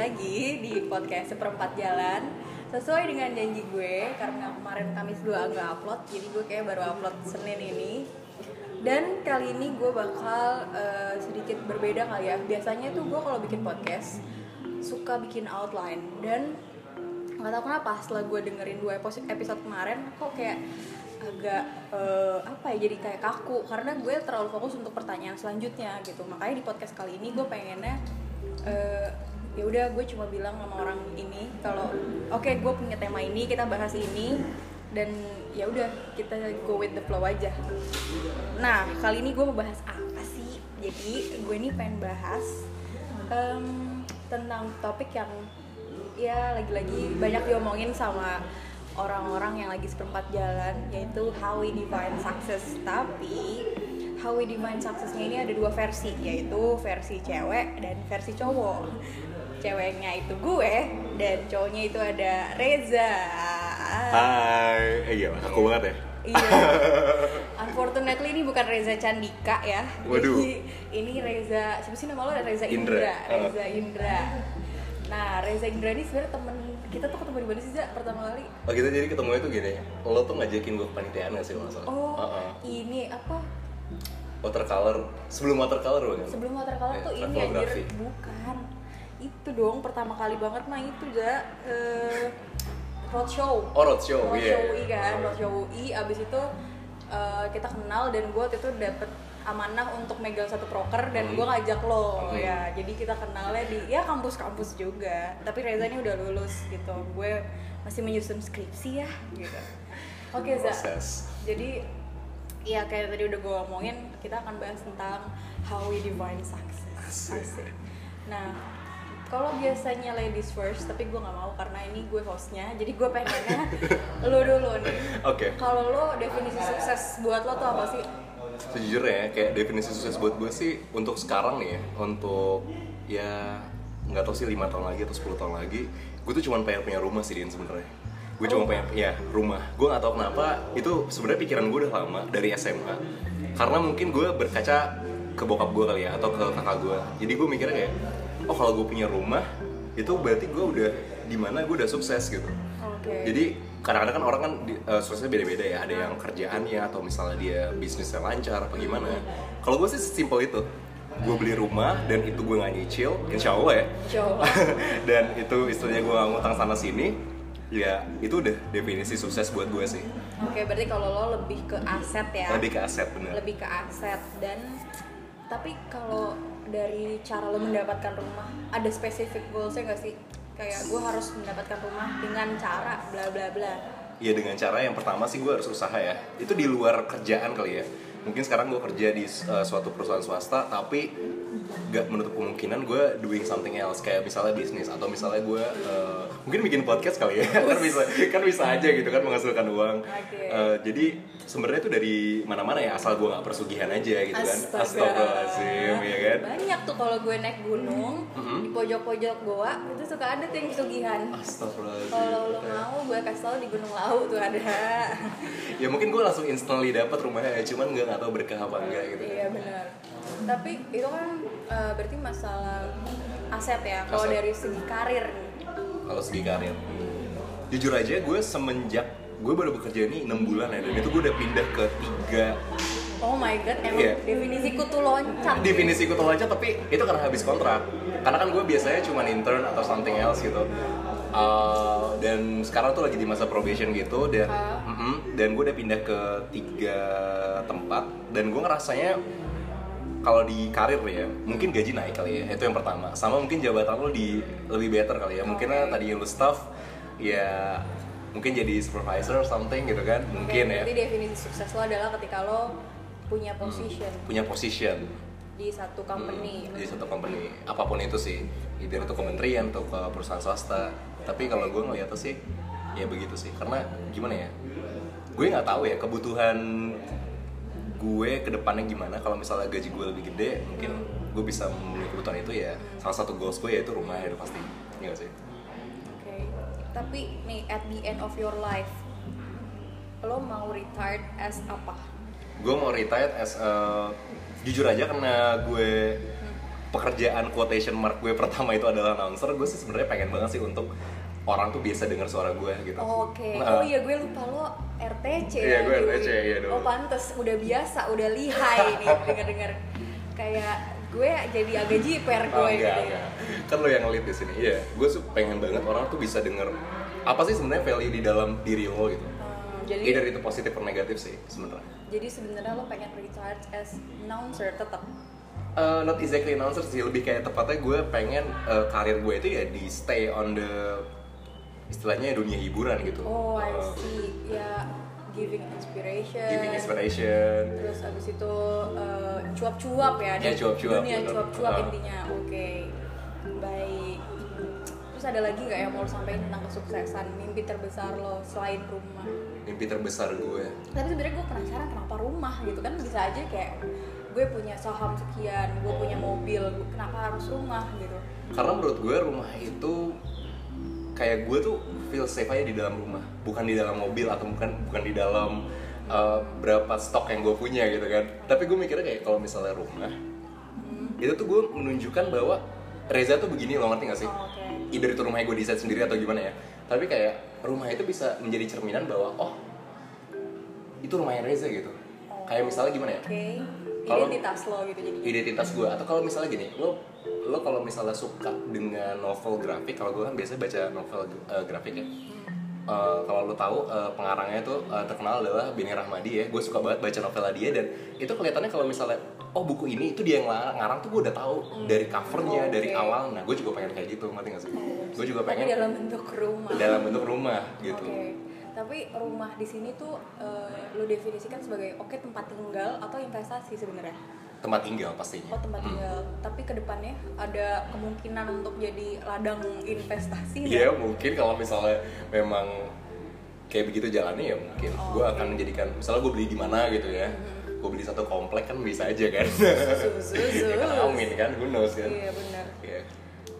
lagi di podcast seperempat jalan. Sesuai dengan janji gue karena kemarin Kamis gue nggak upload jadi gue kayak baru upload Senin ini. Dan kali ini gue bakal uh, sedikit berbeda kali ya. Biasanya tuh gue kalau bikin podcast suka bikin outline. Dan nggak tahu kenapa setelah gue dengerin dua episode kemarin kok kayak agak uh, apa ya jadi kayak kaku. Karena gue terlalu fokus untuk pertanyaan selanjutnya gitu. Makanya di podcast kali ini gue pengennya uh, ya udah gue cuma bilang sama orang ini kalau oke okay, gue punya tema ini kita bahas ini. Dan ya udah kita go with the flow aja. Nah kali ini gue mau bahas apa sih? Jadi gue ini pengen bahas um, tentang topik yang ya lagi-lagi banyak diomongin sama orang-orang yang lagi seperempat jalan yaitu how we define success. Tapi how we define successnya ini ada dua versi yaitu versi cewek dan versi cowok ceweknya itu gue dan cowoknya itu ada Reza. Hai. Eh, iya aku banget ya. Iya. Unfortunately ini bukan Reza Candika ya. Waduh. Jadi, ini Reza siapa sih nama lo? Reza Indra, Indra. Reza Indra. Nah Reza Indra ini sebenarnya temen kita tuh ketemu di mana sih Za pertama kali? Oh kita jadi ketemu itu gini lo tuh ngajakin gue kepanitiaan gak sih kalau salah? Oh Uh-uh. ini apa? Watercolor sebelum watercolor bukan? Sebelum watercolor Eh, tuh ini anjir. bukan itu dong pertama kali banget mah itu Za eh roadshow. Oh roadshow roadshow iya UI kan roadshow. UI abis itu eh, kita kenal dan gue waktu itu dapet amanah untuk megang satu proker dan Hmm. gue ngajak lo Hmm. ya. Jadi kita kenalnya di ya kampus-kampus juga. Tapi Reza ini udah lulus gitu. Gue masih menyusun skripsi ya gitu. Oke Za. proses. Jadi ya kayak tadi udah gue omongin kita akan bahas tentang how we define success. Asik. nah kalau biasanya ladies first tapi gue nggak mau karena ini gue hostnya jadi gue pengennya lo dulu nih. Oke. Kalau lo definisi sukses buat lo tuh apa sih? Sejujurnya kayak definisi sukses buat gue sih untuk sekarang nih ya untuk ya nggak tahu sih lima tahun lagi atau 10 tahun lagi gue tuh cuma pengen punya rumah sih Din sebenarnya. Gue cuma pengen ya rumah. Gue nggak tahu kenapa itu sebenarnya pikiran gue udah lama dari SMA karena mungkin gue berkaca ke bokap gue kali ya atau ke kakak gue jadi gue mikirnya kayak oh kalau gue punya rumah itu berarti gue udah di mana gue udah sukses gitu oke jadi kadang-kadang kan orang kan di- eh, suksesnya beda-beda ya. Ada yang kerjaannya atau misalnya dia bisnisnya lancar apa gimana. Kalau gue sih simpel itu. Gue beli rumah dan itu gue nggak nyicil, insya Allah ya. coba dan itu istilahnya gue nggak ngutang sana sini. Ya itu udah definisi sukses buat gue sih. oke berarti kalau lo lebih ke aset ya Lebih ke aset bener. lebih ke aset dan tapi kalau dari cara lo mendapatkan rumah ada spesifik goalsnya gak sih kayak gue harus mendapatkan rumah dengan cara bla bla bla Ya dengan cara yang pertama sih gue harus usaha ya. Itu di luar kerjaan kali ya. Mungkin sekarang gue kerja di uh, suatu perusahaan swasta, tapi gak menutup kemungkinan gue doing something else kayak misalnya bisnis atau misalnya gue uh, mungkin bikin podcast kali ya kan bisa kan bisa aja gitu kan menghasilkan uang. Oke. Uh, jadi sebenarnya itu dari mana-mana ya asal gue nggak persugihan aja gitu kan. Astagfirullahaladzim ya kan. banyak tuh kalau gue naik gunung Mhm. di pojok-pojok goa itu suka ada tuh yang pesugihan Astagfirullahaladzim. kalau lo mau gue kasih tau di Gunung Lau tuh ada Ya mungkin gue langsung instantly dapat rumahnya ya, cuman gue nggak tahu berkah apa enggak gitu. iya benar. Tapi itu kan eh, berarti masalah aset ya kalau dari segi karir kalau segi karir. Jujur aja gue semenjak gue baru bekerja ini enam bulan ya dan itu gue udah pindah ke tiga. Oh my god emang Iya. definisi kutu loncat. Definisi kutu loncat tapi itu karena habis kontrak. Karena kan gue biasanya cuma intern atau something else gitu Uh, dan sekarang tuh lagi di masa probation gitu dan Ah. Mm-mm. dan gue udah pindah ke tiga tempat dan gue ngerasanya kalau di karir ya mungkin gaji naik kali ya itu yang pertama sama mungkin jabatan lo di lebih better kali ya mungkin Oke. tadi lo staff ya mungkin jadi supervisor or something gitu kan mungkin ya Berarti definisi sukses lo adalah ketika lo punya position punya position di satu company. Hmm, di satu company apa pun itu sih either itu kementerian atau ke perusahaan swasta tapi kalau gue ngeliatnya sih ya begitu sih. Karena gimana ya gue nggak tahu ya kebutuhan gue ke depannya gimana. Kalau misalnya gaji gue lebih gede mungkin gue bisa memenuhi kebutuhan itu ya. Salah satu goals gue yaitu rumah ya udah pasti. Iya gak sih? Oke. Tapi nih at the end of your life lo mau retired as apa? gue mau retired as a- jujur aja karena gue pekerjaan quotation mark gue pertama itu adalah announcer gue sih sebenarnya pengen banget sih untuk orang tuh biasa dengar suara gue gitu Oke, Nah, oh iya gue lupa lo RTC Iya, ya, gue. RTC, iya dong. Oh pantes, udah biasa, udah lihai nih denger-denger Kayak gue jadi agak jiper gue Oh, gitu enggak, ya enggak. Kan lo yang lead di sini. Iya, gue tuh pengen banget orang tuh bisa denger apa sih sebenarnya value di dalam diri lo gitu. Hmm, jadi Either itu positif atau negatif sih sebenarnya. jadi sebenarnya lo pengen recharge as announcer tetap Uh, not exactly announcer sih, lebih kayak tepatnya gue pengen uh, karir gue itu ya di stay on the istilahnya dunia hiburan gitu. Oh, I Uh, see. Ya, giving inspiration. giving inspiration. Terus abis itu eh, cuap-cuap ya, Ya, cuap-cuap, dunia cuap-cuap Ah. intinya. Oke, baik. Terus ada lagi nggak yang mau sampaikan tentang kesuksesan, mimpi terbesar lo selain rumah? Mimpi terbesar gue. Tapi sebenarnya gue penasaran kenapa rumah gitu kan bisa aja kayak gue punya saham sekian, gue punya mobil, kenapa harus rumah gitu? Karena menurut gue rumah itu kayak gue tuh feel safe aja di dalam rumah, bukan di dalam mobil atau bukan bukan di dalam uh, berapa stok yang gue punya gitu kan. Tapi gue mikirnya kayak kalau misalnya rumah, itu tuh gue menunjukkan bahwa Reza tuh begini loh ngerti gak sih? Oh, Oke. Either itu rumahnya gue desain sendiri atau gimana ya. Tapi kayak rumah itu bisa menjadi cerminan bahwa oh itu rumahnya Reza gitu. Kayak misalnya gimana ya? Kalau- identitas lo gitu jadi. identitas gue atau kalau misalnya gini lo lo kalau misalnya suka dengan novel grafik kalau gue kan biasanya baca novel eh, grafik ya Eh, kalau lo tahu eh, pengarangnya itu eh, terkenal adalah Beni Rahmadi ya gue suka banget baca novelnya dia dan itu kelihatannya kalau misalnya oh buku ini itu dia yang ngarang, tuh gue udah tahu dari covernya Oke. dari awal nah gue juga pengen kayak gitu ngerti gak sih gue juga Tapi pengen dalam bentuk rumah. dalam bentuk rumah gitu Oke. Tapi rumah di sini tuh eh, lo definisikan sebagai oke tempat tinggal atau investasi sebenarnya. Tempat tinggal pastinya Oh tempat Hmm. tinggal. Tapi ke depannya ada kemungkinan untuk jadi ladang investasi. Iya mungkin kalau misalnya memang kayak begitu jalannya ya mungkin Oh, gue oke. akan menjadikan misalnya gue beli di mana gitu ya gue beli satu komplek kan bisa aja kan Sus, sus, ya kan amin kan who knows kan Iya benar. Iya.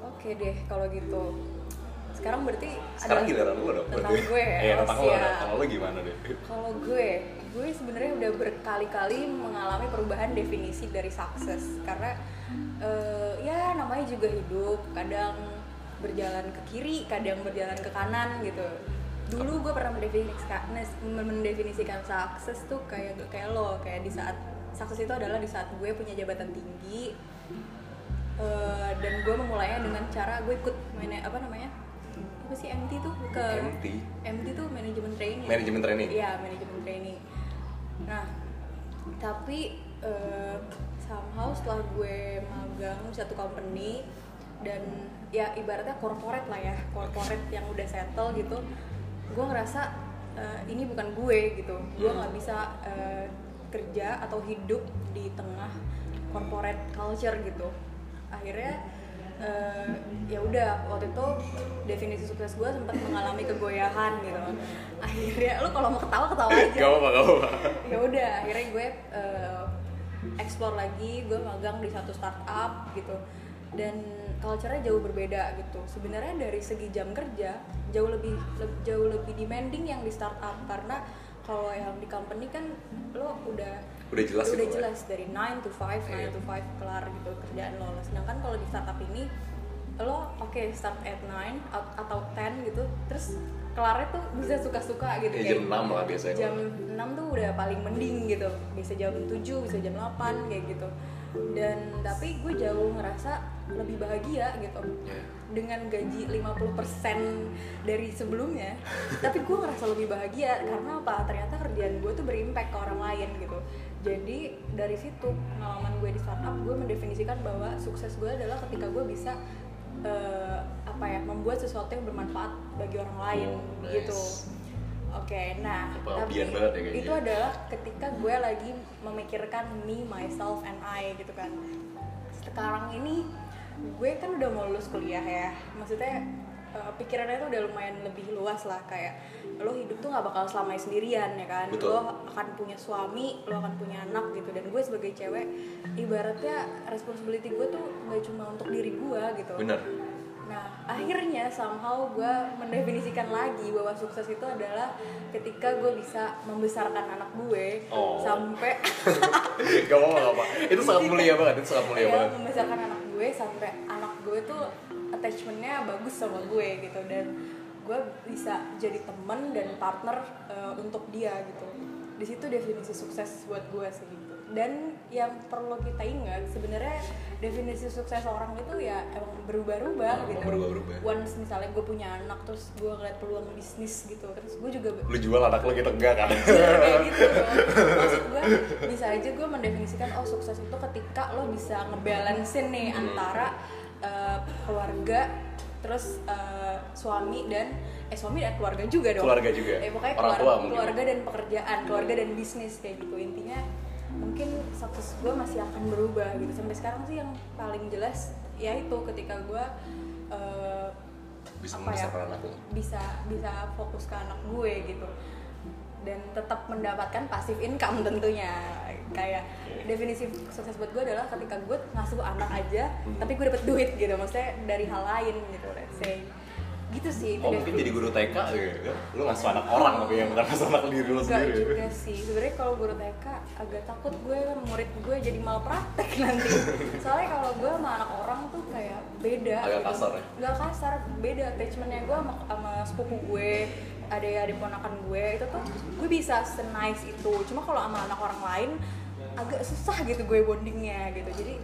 Oke deh kalau gitu. Sekarang berarti sekarang ada- giliran lu dong tentang berarti. gue ya. Iya, tentang lo kalau lo gimana deh Kalau gue, gue sebenarnya udah berkali-kali mengalami perubahan definisi dari sukses karena eh, ya namanya juga hidup, kadang berjalan ke kiri, kadang berjalan ke kanan gitu. Dulu gue pernah mendefinisikan, mendefinisikan sukses tuh kayak kayak lo, kayak di saat sukses itu adalah di saat gue punya jabatan tinggi eh, dan gue memulainya dengan cara gue ikut mana apa namanya apa sih MT tuh ke MT MT tuh manajemen training. Manajemen training. Iya, manajemen training. Tapi eh, somehow setelah gue magang di satu company dan ya ibaratnya corporate lah ya, corporate yang udah settle gitu, gue ngerasa eh, ini bukan gue gitu. Gue nggak bisa eh, kerja atau hidup di tengah corporate culture gitu. Akhirnya eh, ya udah waktu itu definisi sukses gue sempat mengalami kegoyahan gitu. Akhirnya lu kalau mau ketawa ketawa aja. Gak apa gak apa ya udah akhirnya gue eh, explore lagi gue magang di satu startup gitu. Dan culture-nya jauh berbeda gitu. Sebenarnya dari segi jam kerja jauh lebih le- jauh lebih demanding yang di startup. Karena kalau yang di company kan lo udah udah jelas udah gitu, jelas dari 9 to 5, 9 Iya. to 5 kelar gitu kerjaan lo. Sedangkan kalau di startup ini lo oke start at 9 at- atau 10 gitu, terus kelarnya tuh bisa suka-suka gitu Ya, jam 6 lah biasanya. Jam 6 tuh udah paling mending gitu. Bisa jam 7, bisa jam 8 kayak gitu. Dan tapi gue jauh ngerasa lebih bahagia gitu Ya. dengan gaji 50% dari sebelumnya tapi gue ngerasa lebih bahagia karena apa ternyata kerjaan gue tuh berimpact ke orang lain gitu jadi dari situ pengalaman gue di startup gue mendefinisikan bahwa sukses gue adalah ketika gue bisa eh, apa ya membuat sesuatu yang bermanfaat bagi orang lain Oh, nice. gitu. Oke nah Pengabdian tapi banget ya itu adalah ketika gue lagi memikirkan me myself and I gitu kan. Sekarang ini gue kan udah mau lulus kuliah ya. Maksudnya eh, pikirannya tuh udah lumayan lebih luas lah kayak lo hidup tuh nggak bakal selamanya sendirian ya kan? Betul. lo akan punya suami lo akan punya anak gitu. Dan gue sebagai cewek ibaratnya responsibility gue tuh nggak cuma untuk diri gue gitu. Bener. Nah, akhirnya somehow gue mendefinisikan lagi bahwa sukses itu adalah ketika gue bisa membesarkan anak gue Oh. sampai gak apa gak apa itu sangat mulia banget itu sangat mulia ya, banget. membesarkan anak gue sampai anak gue tuh attachmentnya bagus sama gue gitu. Dan gue bisa jadi temen dan partner uh, untuk dia gitu. Di situ definisi sukses buat gue sih gitu. Dan yang perlu kita ingat sebenarnya definisi sukses orang itu ya emang berubah-ubah Oh, gitu. berubah-ubah. once misalnya gue punya anak terus gue ngeliat peluang bisnis gitu. Terus gue juga lu jual anak lu gitu enggak kan? Iya, kayak gitu maksud gue bisa aja gue mendefinisikan oh sukses itu ketika lo bisa ngebalancein nih Hmm. antara uh, keluarga terus uh, suami dan eh suami dan keluarga juga dong. Keluarga juga. eh, pokoknya Orang keluarga, tua mungkin. keluarga dan pekerjaan keluarga dan bisnis kayak gitu. Intinya mungkin sukses gue masih akan berubah gitu. Sampai sekarang sih yang paling jelas ya itu ketika gue uh, Bisa apa ya, anak bisa bisa fokus ke anak gue gitu dan tetap mendapatkan pasif income tentunya. Kayak definisi sukses buat gue adalah ketika gue ngasuh anak aja Hmm. tapi gue dapet duit gitu maksudnya dari hal lain gitu let's say. Gitu sih itu Oh mungkin jadi guru TK gitu kan? Lu ngasuh anak orang tapi yang bukan ngasuh anak diri lu sendiri. juga sih. Sebenarnya kalau guru TK agak takut gue kan murid gue jadi malpraktek nanti. Soalnya kalau gue sama anak orang tuh kayak beda Agak kasar ya? nggak kasar beda attachmentnya gue sama, sama sepupu gue ada ada ponakan gue itu tuh gue bisa senice itu. Cuma kalau sama anak orang lain agak susah gitu gue bondingnya gitu. Jadi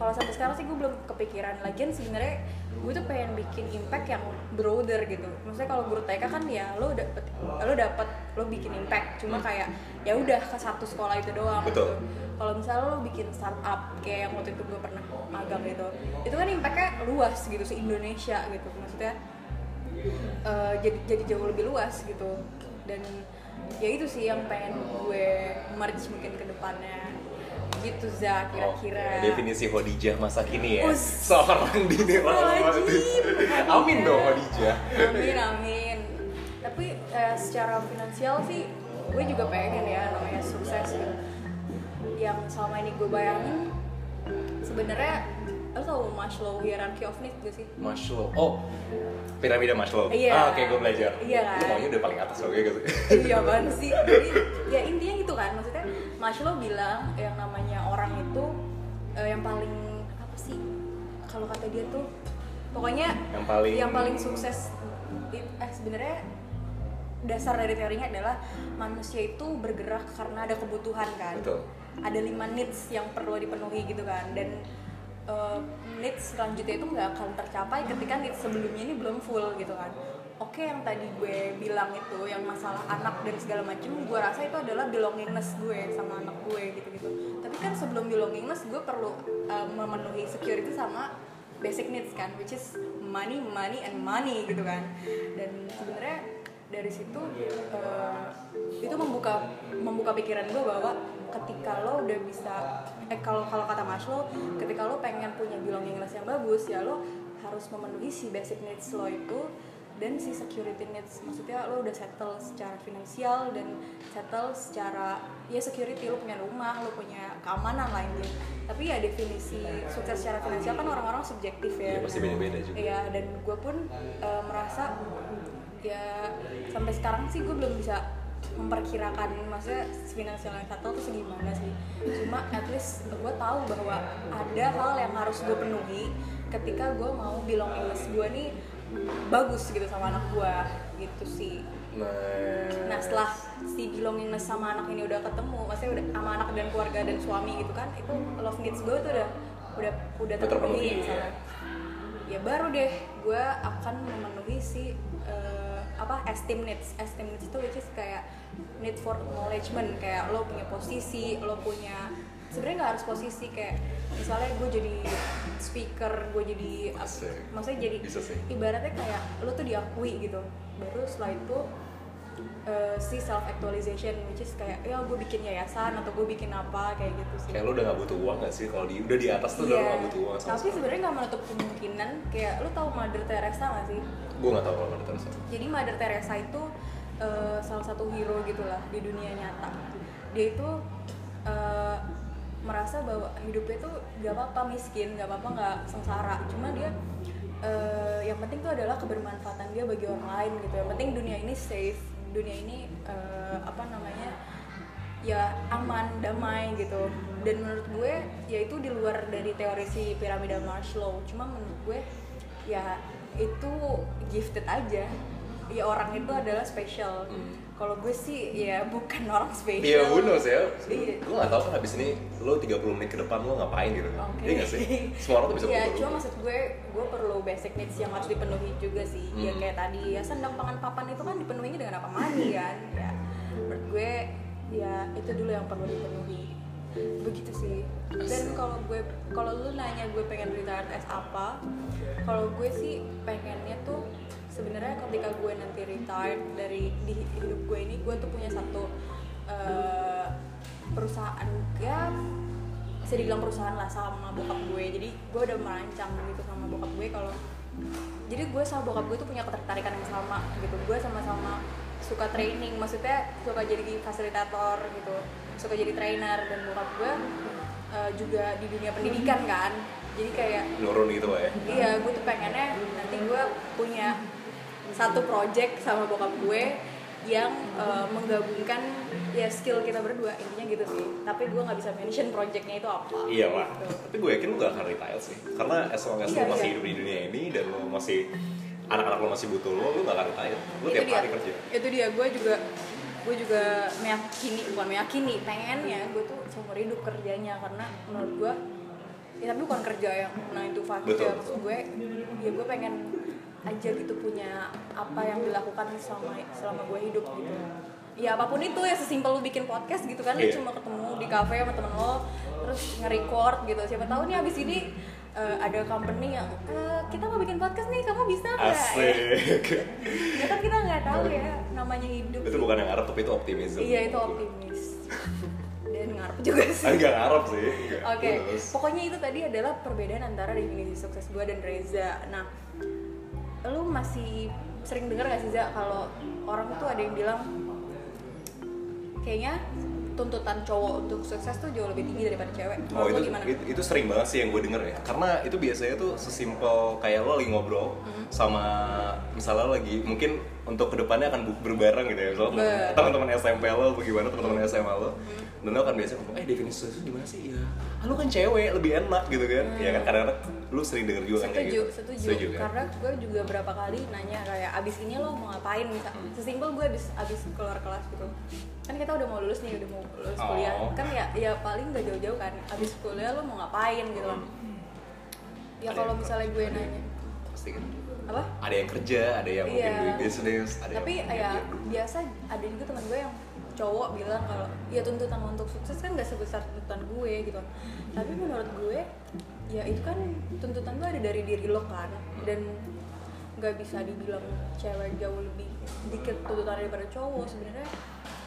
kalau sampai sekarang sih gue belum kepikiran. Lagian sebenarnya gue tuh pengen bikin impact yang broader gitu. Maksudnya kalau guru TK kan ya lo dapet lo dapet lo bikin impact. Cuma kayak ya udah ke satu sekolah itu doang Betul. gitu. kalau misalnya lo bikin startup kayak yang waktu itu gue pernah magang gitu itu kan impactnya luas gitu se Indonesia gitu. Maksudnya eh, jadi jadi jauh lebih luas gitu. Dan ya itu sih yang pengen gue merge mungkin ke depannya. Gitu za kira-kira. Oke, definisi Khadijah masa kini ya. Us. seorang dini Astagfirullahaladzim. amin. Dong Khadijah amin amin. Tapi eh, secara finansial sih gue juga pengen ya namanya sukses gitu. yang selama ini gue bayangin sebenarnya lo tau Maslow hierarchy of needs gak sih. Maslow. Oh piramida Maslow. Iya. ah, oke gue belajar. Iya kan? lu maunya udah paling atas loh kayak gitu. Iya kan sih. Jadi ya intinya gitu kan. Maksudnya Maslow bilang yang namanya orang itu eh, yang paling apa sih? Kalau kata dia tuh pokoknya Yang paling- yang paling sukses eh sebenarnya dasar dari teorinya adalah manusia itu bergerak karena ada kebutuhan kan. Betul. ada lima needs yang perlu dipenuhi gitu kan. Dan uh, needs selanjutnya itu nggak akan tercapai ketika needs sebelumnya ini belum full gitu kan. Oke yang tadi gue bilang itu yang masalah anak dan segala macam gue rasa itu adalah belongingness gue sama anak gue gitu gitu tapi kan sebelum belongingness gue perlu uh, memenuhi security sama basic needs kan which is money money and money gitu kan. Dan sebenarnya dari situ eh, itu membuka membuka pikiran gue bahwa ketika lo udah bisa eh kalau kalau kata Maslow ketika lo pengen punya belongingness yang bagus ya lo harus memenuhi si basic needs lo itu dan si security needs. Maksudnya lo udah settle secara finansial dan settle secara ya security lo punya rumah lo punya keamanan lainnya tapi ya definisi sukses secara finansial kan orang-orang subjektif ya. Iya, pasti beda-beda juga. Iya, dan gue pun eh, merasa ya sampai sekarang sih gue belum bisa memperkirakan maksudnya finansial yang satu tuh segimana sih? Cuma at least gue tahu bahwa ada hal yang harus gue penuhi ketika gue mau belongingness gue nih bagus gitu sama anak gue gitu sih. Nah, Nah setelah si belongingness sama anak ini udah ketemu, maksudnya udah sama anak dan keluarga dan suami gitu kan, itu love needs gue tuh udah udah udah terpenuhi ya. Ya baru deh gue akan memenuhi si eh, apa esteem needs, esteem needs itu which is kayak need for acknowledgement kayak lo punya posisi, lo punya sebenarnya nggak harus posisi kayak misalnya gue jadi speaker, gue jadi Asik. maksudnya jadi Bisa sih. ibaratnya kayak lo tuh diakui gitu baru setelah itu eh, si self actualization which is kayak ya gue bikin yayasan atau gue bikin apa kayak gitu sih kayak lu udah gak butuh uang gak sih kalau di udah di atas tuh udah lu Iya. gak butuh uang sama tapi sebenarnya nggak menutup kemungkinan kayak lo tau Mother Teresa gak sih gue gak tau kalau ada terus jadi Mother Teresa itu eh, salah satu hero gitulah di dunia nyata. Dia itu eh, merasa bahwa hidupnya tuh gak apa-apa miskin gak apa-apa nggak sengsara. Cuma dia eh, yang penting tuh adalah kebermanfaatan dia bagi orang lain gitu. Yang penting dunia ini safe dunia ini eh, apa namanya ya aman damai gitu. Dan menurut gue ya itu di luar dari teori si piramida Maslow. Cuma menurut gue ya itu gifted aja ya orang itu adalah special Hmm. kalau gue sih ya bukan orang spesial Iya, who knows ya. Iya. Gue gak tau kan habis ini lo 30 menit ke depan lo ngapain gitu. Oke. Iya gak sih? Semua orang tuh bisa Iya, berubah. cuma maksud gue, gue perlu basic needs yang harus dipenuhi juga sih. Ya Hmm. kayak tadi, ya sandang pangan papan itu kan dipenuhinya dengan apa mandi kan. Ya, menurut gue, ya itu dulu yang perlu dipenuhi. Begitu sih. Dan kalau gue, kalau lu nanya gue pengen retire as apa, kalau gue sih pengennya tuh sebenarnya ketika gue nanti retired dari di hidup gue ini, gue tuh punya satu eh, perusahaan ya bisa dibilang perusahaan lah sama bokap gue. Jadi gue udah merancang gitu sama bokap gue kalau jadi gue sama bokap gue tuh punya ketertarikan yang sama gitu. Gue sama-sama suka training maksudnya suka jadi fasilitator gitu suka jadi trainer. Dan bokap gue eh, juga di dunia pendidikan kan. Jadi kayak Nurun gitu ya. iya gue tuh pengennya nanti gue punya satu project sama bokap gue yang eh, menggabungkan ya skill kita berdua intinya gitu sih tapi gue nggak bisa mention projectnya itu apa Iya lah. gitu. Tapi gue yakin lo gak akan retire sih. Karena as long as Iya, lo masih iya. hidup di dunia ini dan lo masih anak-anak lo masih butuh lo, lo gak akan retire. Lo itu tiap dia hari kerja. itu dia gue juga gue juga meyakini bukan meyakini pengennya gue tuh seumur hidup kerjanya karena menurut gue ya tapi bukan kerja yang 9 to 5 Betul, ya maksud gue ya gue pengen aja gitu punya apa yang dilakukan selama selama gue hidup gitu ya apa pun itu ya sesimpel lu bikin podcast gitu kan lu Iya. cuma ketemu di cafe sama temen lo terus nge-record gitu siapa tahu nih abis ini eh, ada company yang "Eh, kita mau bikin podcast nih kamu bisa nggak Asik. ya kan kita nggak tahu ya namanya hidup itu bukan yang ngarep tapi itu optimism. iya itu optimis dan ngarep juga sih Enggak ngarep sih. Oke, Terus. pokoknya itu tadi adalah perbedaan antara definisi sukses gue dan Reza. Nah, lu masih sering dengar gak sih Za kalau orang tuh ada yang bilang kayaknya tuntutan cowok untuk sukses tuh jauh lebih tinggi daripada cewek. Oh itu, gimana? itu itu sering banget sih yang gue denger ya Karena itu biasanya tuh sesimpel kayak lo lagi ngobrol Hmm. Sama misalnya lo lagi mungkin untuk ke depannya akan berbareng gitu ya Misalnya teman-teman SMP lo bagaimana teman-teman Hmm. SMA lo Dan lo kan biasanya ngomong, eh definisi itu gimana sih? Ya, ah, lo kan cewek, lebih enak gitu kan Ya kan kadang-kadang lo sering denger juga kan kayak Hmm. setuju, gitu setuju. kan? Karena gue juga berapa kali nanya kayak abis ini lo mau ngapain bisa. Hmm. Sesimpel gue abis abis keluar kelas gitu. Kan kita udah mau lulus nih, udah mau lulus Oh. kuliah. Kan ya ya paling gak jauh-jauh kan. Abis kuliah lo mau ngapain gitu kan. Ya Ada kalau misalnya gue nanya Pasti kan apa? ada yang kerja, ada yang mungkin Iya. doing business, ada Tapi yang ya biasa ada juga teman gue yang cowok bilang kalau ya tuntutan untuk sukses kan gak sebesar tuntutan gue gitu. Tapi menurut gue ya itu kan tuntutan lo ada dari diri lo kan. Dan nggak bisa dibilang cewek jauh lebih dikit tuntutan daripada cowok sebenarnya.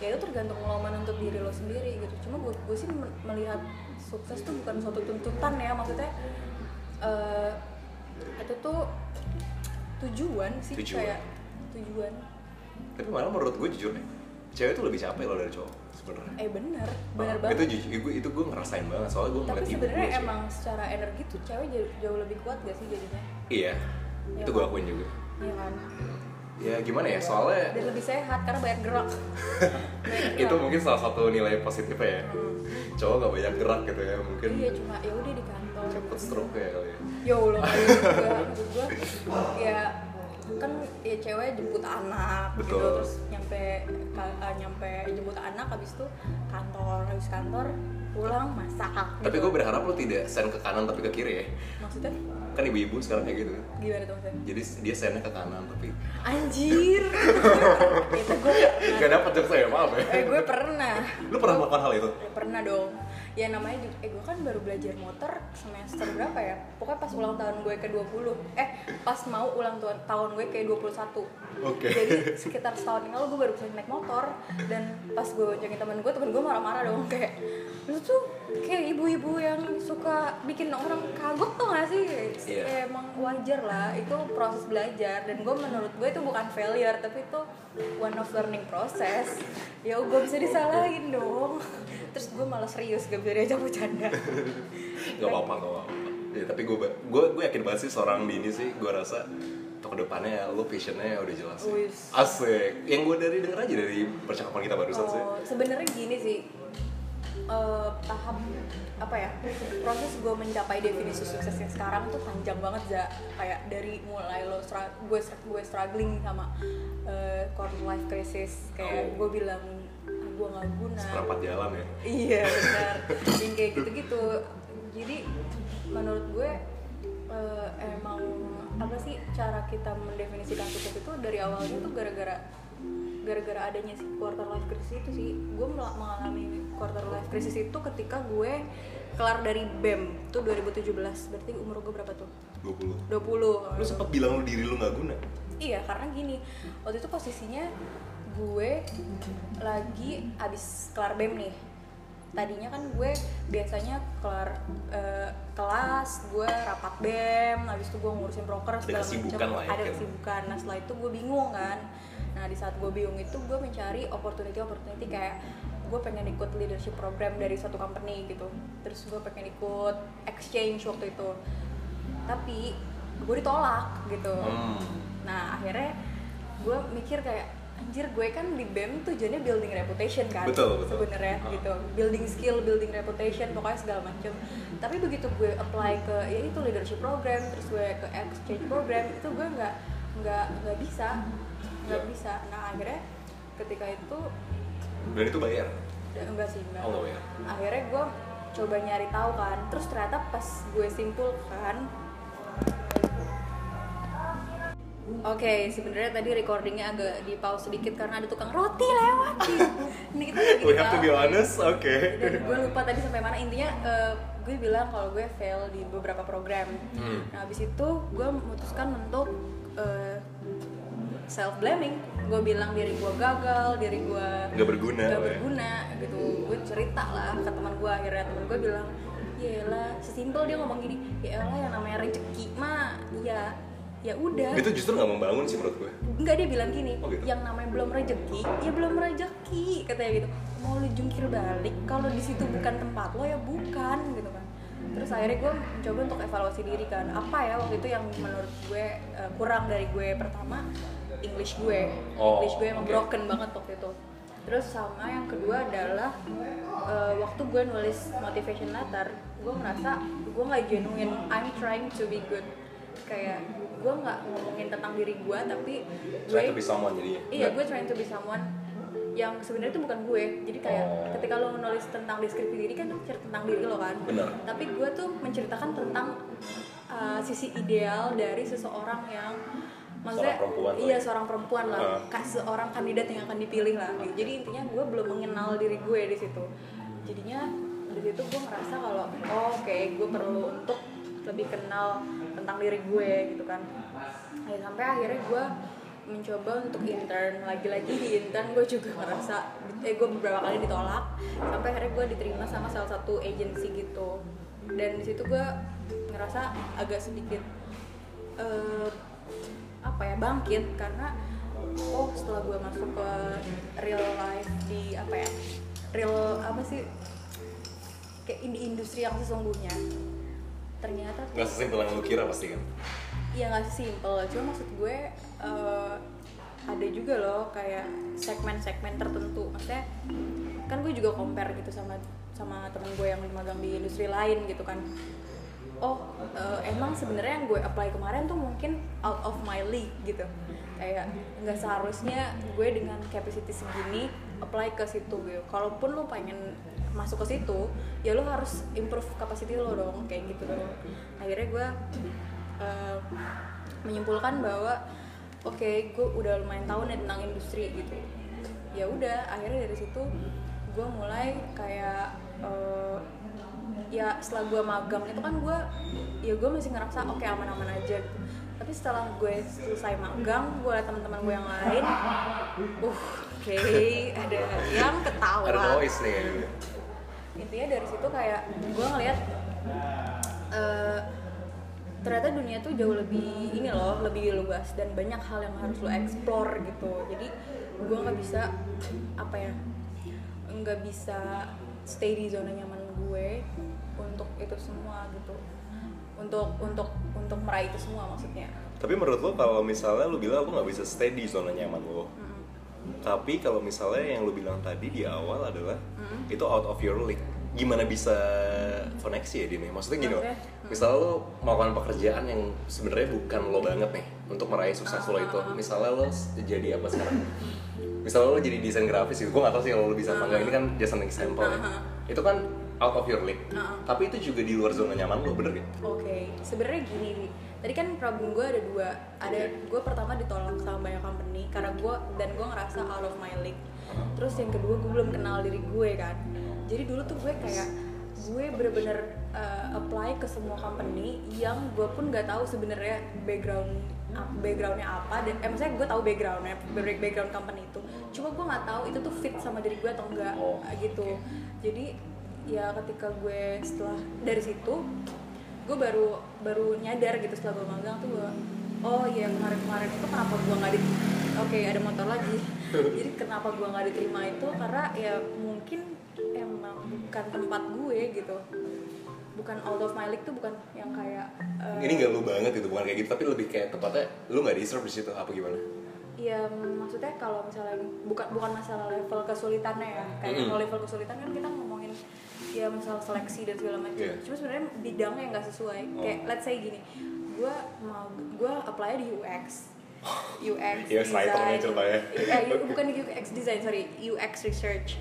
Ya itu tergantung lo menuntut diri lo sendiri gitu. Cuma gue, gue sih melihat sukses tuh bukan suatu tuntutan ya. Maksudnya eh, itu tuh tujuan sih Tujuan. kayak tujuan. Tapi malah menurut gue jujur deh Cewek tuh lebih capek loh dari cowok sebenarnya. Eh bener. Bener Oh, banget. Itu jujur, itu, itu gue ngerasain banget soalnya gue tapi ngeliat ibu sebenarnya gue emang secara energi tuh cewek jauh, jauh lebih kuat gak sih jadinya? Iya, Iya itu gue kan? akuin juga. Iya kan? Ya gimana ya, soalnya dan lebih sehat karena banyak gerak. Banyak itu gerak. mungkin salah satu nilai positifnya ya. Hmm. Cowok gak banyak gerak gitu ya, mungkin. Iya cuma ya udah di kantor cepet stroke ya kali ya lo kali juga maksud gue ya kan ya cewek jemput anak gitu Betul. terus nyampe eh, nyampe jemput anak habis itu kantor habis kantor pulang masak Tapi gitu. gue berharap lo tidak send ke kanan tapi ke kiri ya maksudnya Kan ibu-ibu sekarang kayak gitu kan. Gimana tuh maksudnya Jadi dia sendnya ke kanan tapi anjir. Itu gue Gak dapet jokes ya, maaf ya. Eh gue pernah. Lo pernah melakukan hal itu? Ya, pernah dong. Ya namanya juga eh gue kan baru belajar motor semester berapa ya? Pokoknya pas ulang tahun gue ke 20 eh pas mau ulang tahun tahun gue ke 21 Oke. jadi sekitar setahun yang lalu gue baru bisa naik motor dan pas gue boncengin temen gue temen gue marah-marah dong kayak lu tuh kayak ibu-ibu yang suka bikin orang kagok tuh gak sih? Iya. Ya, emang wajar lah itu proses belajar dan gue menurut gue itu bukan failure tapi itu one of learning process. Ya gue bisa disalahin dong. Terus gue malah serius gak bisa diajak bercanda. Gak apa-apa, gak apa-apa. Ya, Tapi gue gue gue yakin banget sih seorang Dini sih Gue rasa untuk ke depannya lo passionnya udah jelas sih. Asik. Yang gue dari denger aja dari percakapan kita barusan sih. Oh, sebenarnya gini sih. Eh, tahap apa ya proses gue mencapai definisi sukses yang sekarang tuh panjang banget za. Kayak dari mulai lo gue gue struggling sama quarter life crisis. Kayak Oh. gue bilang ah, gue nggak guna. Seperempat jalan ya. iya benar. Yang kayak gitu-gitu. Jadi menurut gue eh, emang apa sih cara kita mendefinisikan sukses itu? Dari awalnya tuh gara-gara gara-gara adanya si quarter life crisis itu sih. Gue mengalami quarter life crisis itu ketika gue kelar dari BEM tuh 2017 berarti umur gue berapa tuh? 20. 20 Lu sempet bilang lu diri lu nggak guna. Iya karena gini. Waktu itu posisinya gue lagi abis kelar bem nih tadinya kan gue biasanya kelar eh, kelas gue rapat bem habis itu gue ngurusin broker segala macam ya, ada kan? kesibukan. Nah setelah itu gue bingung kan. Nah di saat gue bingung itu gue mencari opportunity opportunity kayak gue pengen ikut leadership program dari suatu company gitu. Terus gue pengen ikut exchange waktu itu. Tapi gue ditolak gitu. Hmm. nah akhirnya gue mikir kayak anjir gue kan di BEM tujuannya building reputation kan Betul, betul. sebenarnya Ah. gitu building skill building reputation pokoknya segala macam tapi begitu gue apply ke ya itu leadership program terus gue ke exchange program itu gue nggak nggak nggak bisa nggak Ya. bisa nah akhirnya ketika itu Dan itu bayar. ya, enggak sih enggak Oh, nggak bayar. akhirnya gue coba nyari tahu kan terus ternyata pas gue simpulkan Oke, sebenarnya tadi recordingnya agak di pause sedikit karena ada tukang roti lewat. Ini kita lagi We have to be honest, oke. Dan gue lupa tadi sampai mana intinya eh, gue bilang kalau gue fail di beberapa program. Hmm. Nah, habis itu gue memutuskan untuk self blaming. Gue bilang diri gue gagal, diri gue Nggak berguna, nggak ya. berguna gitu. Gue cerita lah ke teman gue akhirnya teman gue bilang, ya lah, sesimpel dia ngomong gini, ya lah yang namanya rezeki mah, ya ya udah Itu justru nggak membangun sih menurut gue. Enggak dia bilang gini, Oh, gitu? yang namanya belum rezeki, ya belum rezeki katanya gitu. Mau lu jungkir balik, kalau di situ bukan tempat lo ya bukan gitu kan. Terus akhirnya gue mencoba untuk evaluasi diri kan, apa ya waktu itu yang menurut gue eh, kurang dari gue pertama English gue, Oh, English gue emang oke. broken banget waktu itu. Terus sama yang kedua adalah eh, waktu gue nulis motivation letter, gue ngerasa gue nggak genuine, I'm trying to be good. Kayak gue nggak ngomongin tentang diri gue, tapi gue Try to be someone jadinya. Iya, gue trying to be someone yang sebenarnya itu bukan gue. Jadi kayak Oh. ketika lo nulis tentang deskripsi diri kan lo cerita tentang diri lo kan. Benar. Tapi gue tuh menceritakan tentang uh, sisi ideal dari seseorang yang maksudnya Seorang perempuan iya ya. seorang perempuan lah, Ah. Kak, seorang kandidat yang akan dipilih lah. gitu. Jadi intinya gue belum mengenal diri gue di situ. Jadinya di situ gue ngerasa kalau oh, oke gue perlu untuk lebih kenal tentang diri gue gitu kan. Ya, sampai akhirnya gue mencoba untuk intern. Lagi-lagi di intern gue juga ngerasa eh gue beberapa kali ditolak. Sampai akhirnya gue diterima sama salah satu agency gitu. Dan di situ gue ngerasa agak sedikit eh, apa ya bangkit. Karena oh setelah gue masuk ke real life di apa ya real apa sih kayak industri yang sesungguhnya ternyata Nggak sesimpel yang lu kira pasti kan. ya nggak simple cuma maksud gue eh, ada juga loh kayak segmen-segmen tertentu. Maksudnya kan gue juga compare gitu sama sama temen gue yang magang di industri lain gitu kan. Oh eh, emang sebenarnya yang gue apply kemarin tuh mungkin out of my league gitu kayak nggak seharusnya gue dengan capacity segini apply ke situ gitu. Kalaupun lo pengen masuk ke situ ya lo harus improve capacity lo dong kayak gitu dong. Akhirnya gue eh, menyimpulkan bahwa oke gue udah lumayan tahu nih tentang industri gitu. Ya udah akhirnya dari situ gue mulai kayak eh, ya setelah gue magang itu kan gue ya gue masih ngerasa oke aman-aman aja gitu tapi setelah gue selesai magang gue liat teman-teman gue yang lain uh oke ada yang ketawa. Ada noise nih kayaknya. intinya dari situ kayak gue ngeliat eh, ternyata dunia tuh jauh lebih ini loh lebih luas dan banyak hal yang harus lo explore gitu. Jadi gue nggak bisa apa ya nggak bisa stay di zona nyaman gue untuk itu semua gitu untuk untuk untuk meraih itu semua maksudnya Tapi menurut lo kalau misalnya lu bilang aku nggak bisa stay di zona nyaman lo, Mm. Tapi kalau misalnya yang lu bilang tadi di awal adalah Hmm. itu out of your league. Gimana bisa koneksi ya Dini? Maksudnya gini loh. Hmm. Misalnya lo melakukan pekerjaan yang sebenarnya bukan lo banget nih untuk meraih sukses lo itu. Ah. Misalnya lo jadi apa sekarang? Misalnya lo jadi desain grafis gitu. Gue gak tau sih kalau lo bisa apa enggak. Ini kan just an example ya. Ah. Itu kan out of your league. Ah. Tapi itu juga di luar zona nyaman lo, bener gak? Oke, sebenarnya gini nih. Tadi kan problem gue ada dua. Ada gue pertama ditolak sama banyak company karena gue dan gue ngerasa out of my league. Terus yang kedua gue belum kenal diri gue kan. Jadi dulu tuh gue kayak gue bener-bener uh, apply ke semua company yang gue pun nggak tahu sebenarnya background backgroundnya apa dan eh maksudnya gue tahu backgroundnya back- background company itu cuma gue nggak tahu itu tuh fit sama diri gue atau enggak Oh, gitu jadi ya ketika gue setelah dari situ gue baru baru nyadar gitu setelah gue magang tuh gue oh iya kemarin-kemarin itu kenapa gue nggak di oke ada motor lagi jadi kenapa gue nggak diterima itu karena ya mungkin emang bukan tempat gue gitu bukan out of my league tuh bukan yang kayak eh, Ini gak lu banget itu, bukan kayak gitu. Tapi lebih kayak tepatnya lu gak deserve di situ apa gimana? Ya maksudnya kalau misalnya bukan bukan masalah level kesulitannya ya kayak Mm-mm. kalau level kesulitan kan kita ngomongin ya masalah seleksi dan segala macam. Iya. Cuma sebenarnya bidangnya yang nggak sesuai. Oh. Kayak let's say gini, gue mau gue apply di UX. UX UX writer nih ceritanya. Eh, yu- bukan di UX design sorry UX research.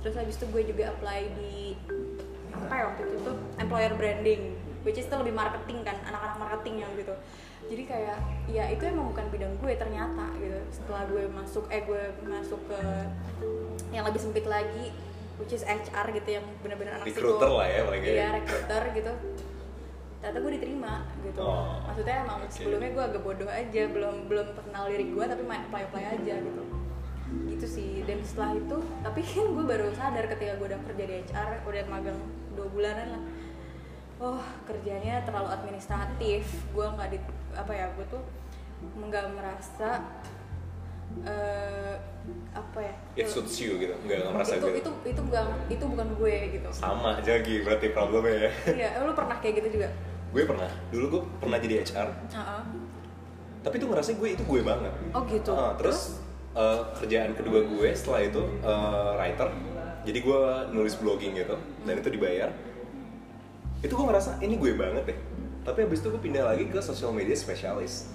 Terus habis itu gue juga apply di apa ya waktu itu tuh employer branding which is itu lebih marketing kan anak-anak marketing yang gitu jadi kayak ya itu emang bukan bidang gue ternyata gitu setelah gue masuk eh gue masuk ke yang lebih sempit lagi which is HR gitu yang benar-benar anak Recruiter lah ya, paling iya ya. recruiter gitu. Ternyata gue diterima gitu. Oh, maksudnya emang oke. sebelumnya gue agak bodoh aja belum belum kenal diri gue tapi main apply apply aja gitu. Gitu sih. Dan setelah itu tapi kan gue baru sadar ketika gue udah kerja di HR udah magang dua bulanan lah. Oh kerjanya terlalu administratif. Gue nggak di apa ya gue tuh nggak merasa eh, apa ya It suits you gitu, nggak merasa itu gitu. itu itu bukan itu bukan gue gitu Sama jagi berarti problemnya ya. iya lu pernah kayak gitu juga gue pernah, dulu gue pernah jadi HR, Heeh. tapi tuh ngerasa gue itu gue banget. oh gitu Ah, terus eh, kerjaan kedua gue setelah itu eh, writer, jadi gue nulis blogging gitu, dan itu dibayar. Itu gue ngerasa ini gue banget deh. Tapi abis itu gue pindah lagi ke social media spesialis.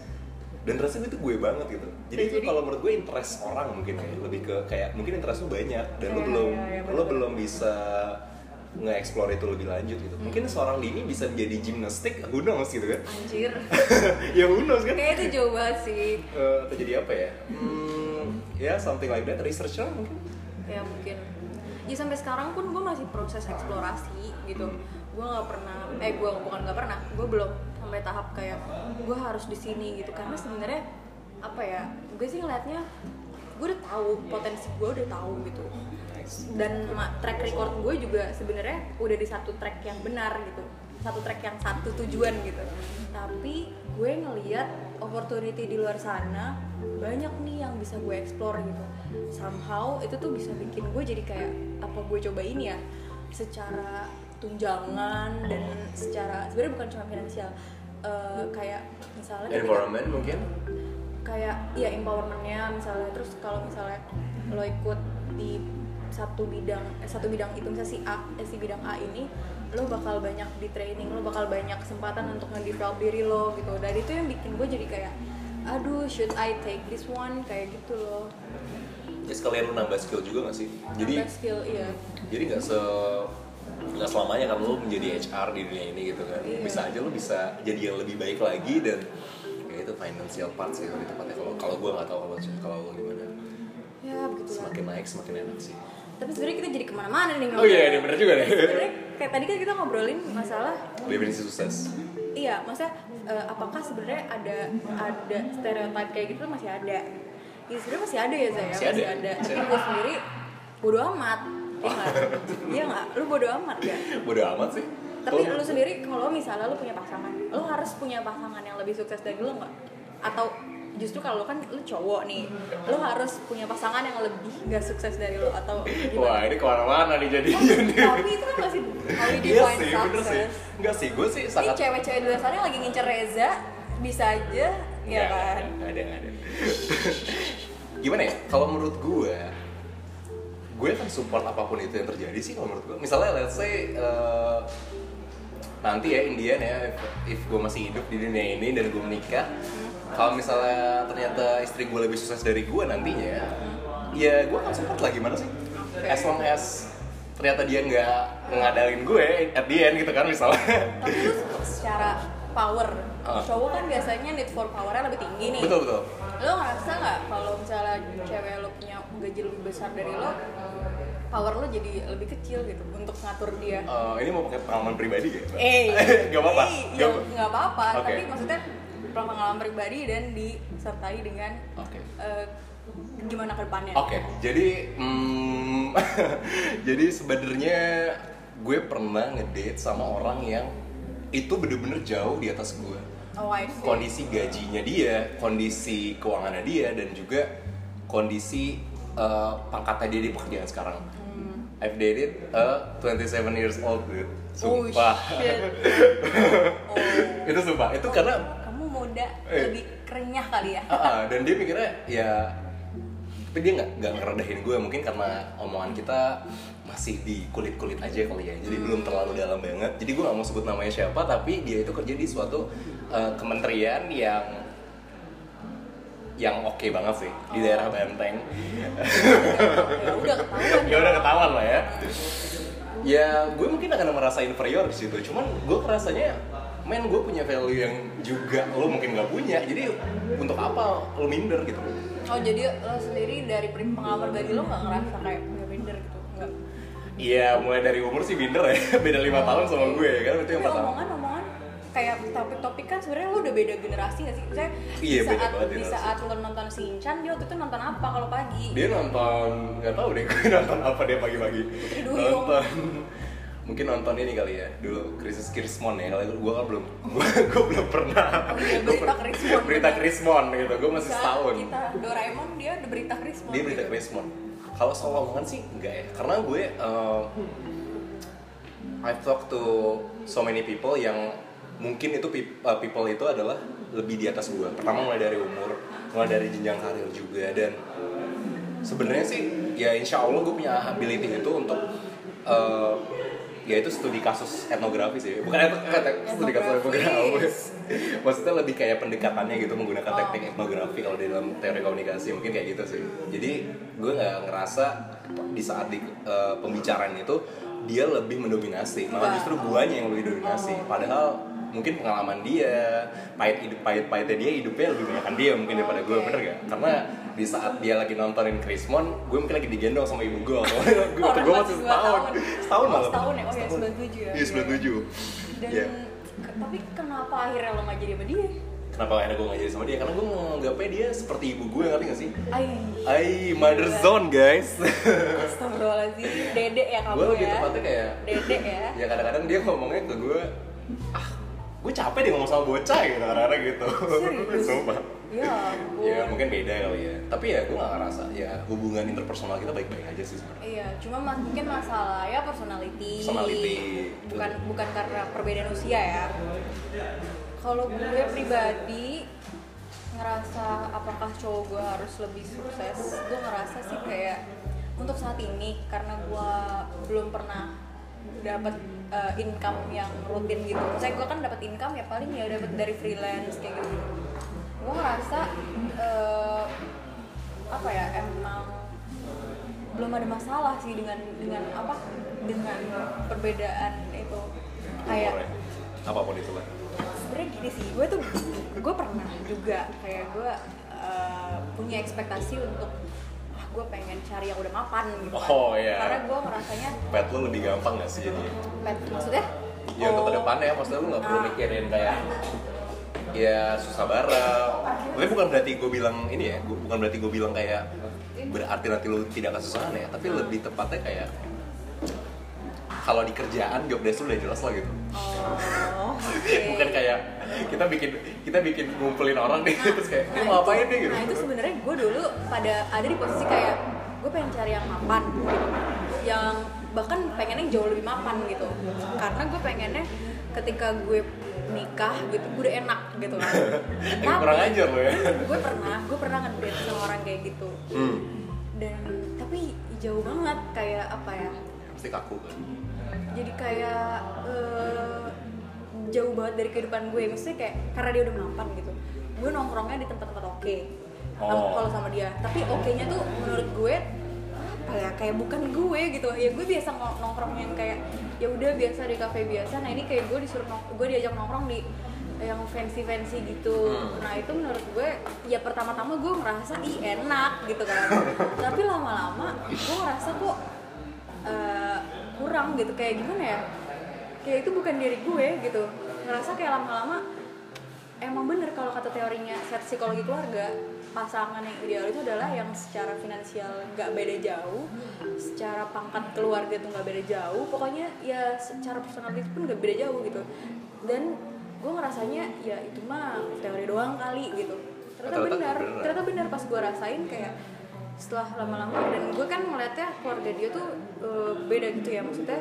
Dan rasanya itu gue banget gitu. Jadi Ya, itu kalau menurut gue interest orang mungkin ya, lebih ke kayak mungkin interest lu banyak dan lu Iya, belum iya, iya, lu belum bisa nge-explore itu lebih lanjut gitu. Mungkin seorang Dini bisa menjadi gimnastik, who knows gitu kan. anjir ya who knows kan. kayak itu jauh banget sih Eh, atau jadi apa ya? Hmm, ya something like that, researcher mungkin. ya mungkin ya sampai sekarang pun gue masih proses eksplorasi gitu gue nggak pernah eh gue bukan nggak pernah gue belum sampai tahap kayak gue harus di sini gitu. Karena sebenarnya apa ya gue sih ngeliatnya gue udah tahu potensi gue udah tahu gitu. Dan track record gue juga sebenarnya udah di satu track yang benar gitu. Satu track yang satu tujuan gitu. Tapi gue ngeliat opportunity di luar sana banyak nih yang bisa gue explore gitu. Somehow itu tuh bisa bikin gue jadi kayak apa gue coba ini ya? Secara tunjangan dan secara sebenarnya bukan cuma finansial eh, kayak misalnya ketika- Environment mungkin. kayak ya empowermentnya misalnya. Terus kalau misalnya lo ikut di satu bidang eh, satu bidang itu misalnya si A eh, si bidang A ini lo bakal banyak di training lo bakal banyak kesempatan untuk nge-develop diri lo gitu. Dan itu yang bikin gue jadi kayak aduh should I take this one? Kayak gitu loh. Ya sekalian lu nambah skill juga gak sih? Jadi Nambah skill iya. jadi nggak se nggak selamanya kan lu menjadi HR di dunia ini gitu kan Iya. bisa aja lu bisa jadi yang lebih baik lagi dan ya itu financial part sih lebih tepatnya kalau kalau gue nggak tahu kalau kalau lu gimana ya begitu lah semakin naik semakin enak sih tapi sebenarnya kita jadi ke mana-mana nih Oh iya, ini bener juga nih. sebenarnya kayak tadi kan kita ngobrolin masalah definisi sukses Iya, maksudnya eh, apakah sebenarnya ada ada stereotip kayak gitu masih ada? Ya sebenarnya masih ada ya saya, Masih ada, ada. masih Tapi ada. gue sendiri bodo amat, iya nggak? Iya nggak? Lu bodo amat gak? bodo amat sih Tapi lu sendiri kalau misalnya lu punya pasangan, lu harus punya pasangan yang lebih sukses dari lu nggak? Atau justru kalau lu kan lu cowok nih, lu harus punya pasangan yang lebih gak sukses dari lu atau wah gimana? ini ke mana-mana nih jadi Tapi itu kan masih we iya define sih bener sih enggak sih gue sih Ini sangat cewek-cewek di luar sana lagi ngincer Reza bisa aja ya kan ada ada gimana ya kalau menurut gue gue kan support apa pun itu yang terjadi sih kalau menurut gue misalnya let's say uh, nanti ya Indian ya if, if gue masih hidup di dunia ini dan gue menikah kalau misalnya ternyata istri gue lebih sukses dari gue nantinya ya gue akan support lah gimana sih? As long as ternyata dia nggak ngadalin gue at the end gitu kan misalnya. Tapi lu secara power Ah. cowok kan biasanya need for powernya lebih tinggi nih betul betul lo ngerasa nggak kalau misalnya cewek lo punya gaji lebih besar dari lo power lo jadi lebih kecil gitu untuk ngatur dia Uh, ini mau pakai pengalaman pribadi gak? eh gak apa-apa. eh, Gak ya, nggak apa-apa Oke. tapi maksudnya pengalaman pribadi dan disertai dengan Oke. eh, gimana ke depannya Oke, jadi hmm, jadi sebenarnya gue pernah ngedate sama orang yang itu bener-bener jauh di atas gue. oh. Kondisi gajinya dia, kondisi keuangannya dia, dan juga kondisi uh, pangkatnya dia di pekerjaan sekarang. Hmm. I've dated a 27 years old dude. Oh, Sumpah. shit. oh itu sumpah. Itu karena kamu muda Eh. lebih kerenyah kali ya Ah, ah, dan dia mikirnya ya tapi dia nggak nggak ngerendahin gue mungkin karena omongan kita masih di kulit kulit aja kali ya. Jadi belum terlalu dalam banget. Jadi gue nggak mau sebut namanya siapa tapi dia itu kerja di suatu uh, kementerian yang yang oke banget sih di daerah Banteng ya udah ketahuan ya udah ketahuan lah ya. Ya gue mungkin akan merasa inferior di situ. Cuman gue kerasanya men gue punya value yang juga lo mungkin nggak punya. Jadi untuk apa lo minder gitu? Oh jadi lo sendiri dari pengalaman dari lo nggak ngerasa kayak minder gitu? Nggak. Iya, mulai dari umur sih minder ya, beda lima tahun sama gue kan itu yang pertama. omongan-omongan kayak topik-topik kan sebenarnya lo udah beda generasi gak sih? Misalnya Iya, di beda saat di saat lo nonton Shinchan dia waktu itu nonton apa kalau pagi? Dia nonton, nggak tahu deh gue nonton apa dia pagi-pagi. Nonton, mungkin nonton ini kali ya, dulu krisis Krismon ya, kalau gue kan belum, gue, belum pernah. Oh iya, berita Krismon. Berita Krismon gitu, gue masih setahun. Kita Doraemon dia ada berita Krismon. Dia berita gitu. Krismon. Kalau soal omongan sih enggak ya, karena gue uh, I've talked to so many people yang mungkin itu uh, people itu adalah lebih di atas gue. Pertama mulai dari umur, mulai dari jenjang karir juga dan sebenarnya sih ya insya Allah gue punya ability itu untuk uh, ya itu studi kasus etnografi sih bukan etno, studi kasus etnografi Etnografis. maksudnya lebih kayak pendekatannya gitu menggunakan Oh. teknik etnografi kalau di dalam teori komunikasi mungkin kayak gitu sih jadi gue nggak ngerasa di saat di uh, pembicaraan itu dia lebih mendominasi malah justru guanya yang lebih dominasi Oh. padahal mungkin pengalaman dia pahit hidup pahit pahitnya dia hidupnya lebih banyak dia mungkin daripada gue bener gak karena di saat dia lagi nontonin Krismon gue mungkin lagi digendong sama ibu gue gue Orang gue masih setahun tahun. setahun malah setahun ya? Oh ya, 97 ya. iya 97 Dan Iya. ke- tapi kenapa akhirnya lo nggak jadi sama dia? Kenapa akhirnya gue gak jadi sama dia? Karena gue menganggapnya dia seperti ibu gue, ngerti gak sih? Ay, Ay, mother zone guys Astagfirullahaladzim, dedek ya kamu Gue lebih ya? tepatnya kayak Dedek ya? Ya kadang-kadang dia ngomongnya ke gue Ah, gue capek deh ngomong sama bocah gitu, kadang-kadang gitu Serius? Sumpah Ya. Ya mungkin beda kali ya Tapi ya gue gak ngerasa Ya hubungan interpersonal kita baik-baik aja sih sebenarnya Iya, cuma mas- mungkin masalah ya personality. Personality. Bukan bukan karena perbedaan usia ya. Kalau gue pribadi ngerasa apakah cowok gue harus lebih sukses, gue ngerasa sih kayak untuk saat ini karena gue belum pernah dapat uh, income yang rutin gitu. Saya gue kan dapat income ya paling ya dapat dari freelance kayak gitu. Gue ngerasa uh, apa ya emang belum ada masalah sih dengan dengan apa dengan perbedaan itu kayak. Apa pun itu lah sebenarnya gini sih gue tuh gue pernah juga kayak gue uh, punya ekspektasi untuk gue pengen cari yang udah mapan gitu kan. Oh, iya. karena gue ngerasanya Pet lo lebih gampang gak sih jadi? pet maksudnya Ya untuk oh, ke depannya, maksudnya lu gak perlu Ah. mikirin kayak ya susah bareng tapi bukan berarti gue bilang ini ya gua- bukan berarti gue bilang kayak berarti nanti lu tidak kesusahan ya tapi lebih tepatnya kayak kalau di kerjaan job desk lu udah jelas lah gitu oh oke. bukan kayak kita bikin kita bikin ngumpulin orang nih terus kayak dia Nah, mau itu- apain nih gitu. Nah itu sebenarnya gue dulu pada ada di posisi kayak gue pengen cari yang mapan yang bahkan pengennya jauh lebih mapan gitu. Karena gue pengennya ketika gue nikah gitu gue udah enak gitu kan. Eh, kurang ajar lo ya. gue pernah gue pernah ngedate sama orang kayak gitu. Hmm. dan tapi jauh banget kayak apa ya? Pasti kaku kan jadi kayak eh, jauh banget dari kehidupan gue. Maksudnya kayak karena dia udah mapan gitu. Gue nongkrongnya di tempat-tempat oke. Sama- Oh. kalau sama dia. Tapi oke nya tuh menurut gue apa ya kayak bukan gue gitu. Ya gue biasa nongkrong yang kayak ya udah biasa di kafe biasa. Nah ini kayak gue disuruh nong- gue diajak nongkrong di yang fancy fancy gitu. Hmm. nah itu menurut gue ya pertama-tama gue ngerasa ih enak gitu kan. Tapi lama-lama gue ngerasa kok eh, kurang gitu. Kayak gimana ya? Kayak itu bukan diri gue gitu. Ngerasa kayak lama-lama emang bener kalau kata teorinya set psikologi keluarga pasangan yang ideal itu adalah yang secara finansial nggak beda jauh secara pangkat keluarga tuh nggak beda jauh. Pokoknya ya secara personality pun nggak beda jauh gitu. Dan gue ngerasanya ya itu mah teori doang kali gitu. Ternyata benar ternyata benar pas gue rasain kayak setelah lama-lama dan gue kan ngeliatnya keluarga dia tuh eh, beda gitu ya maksudnya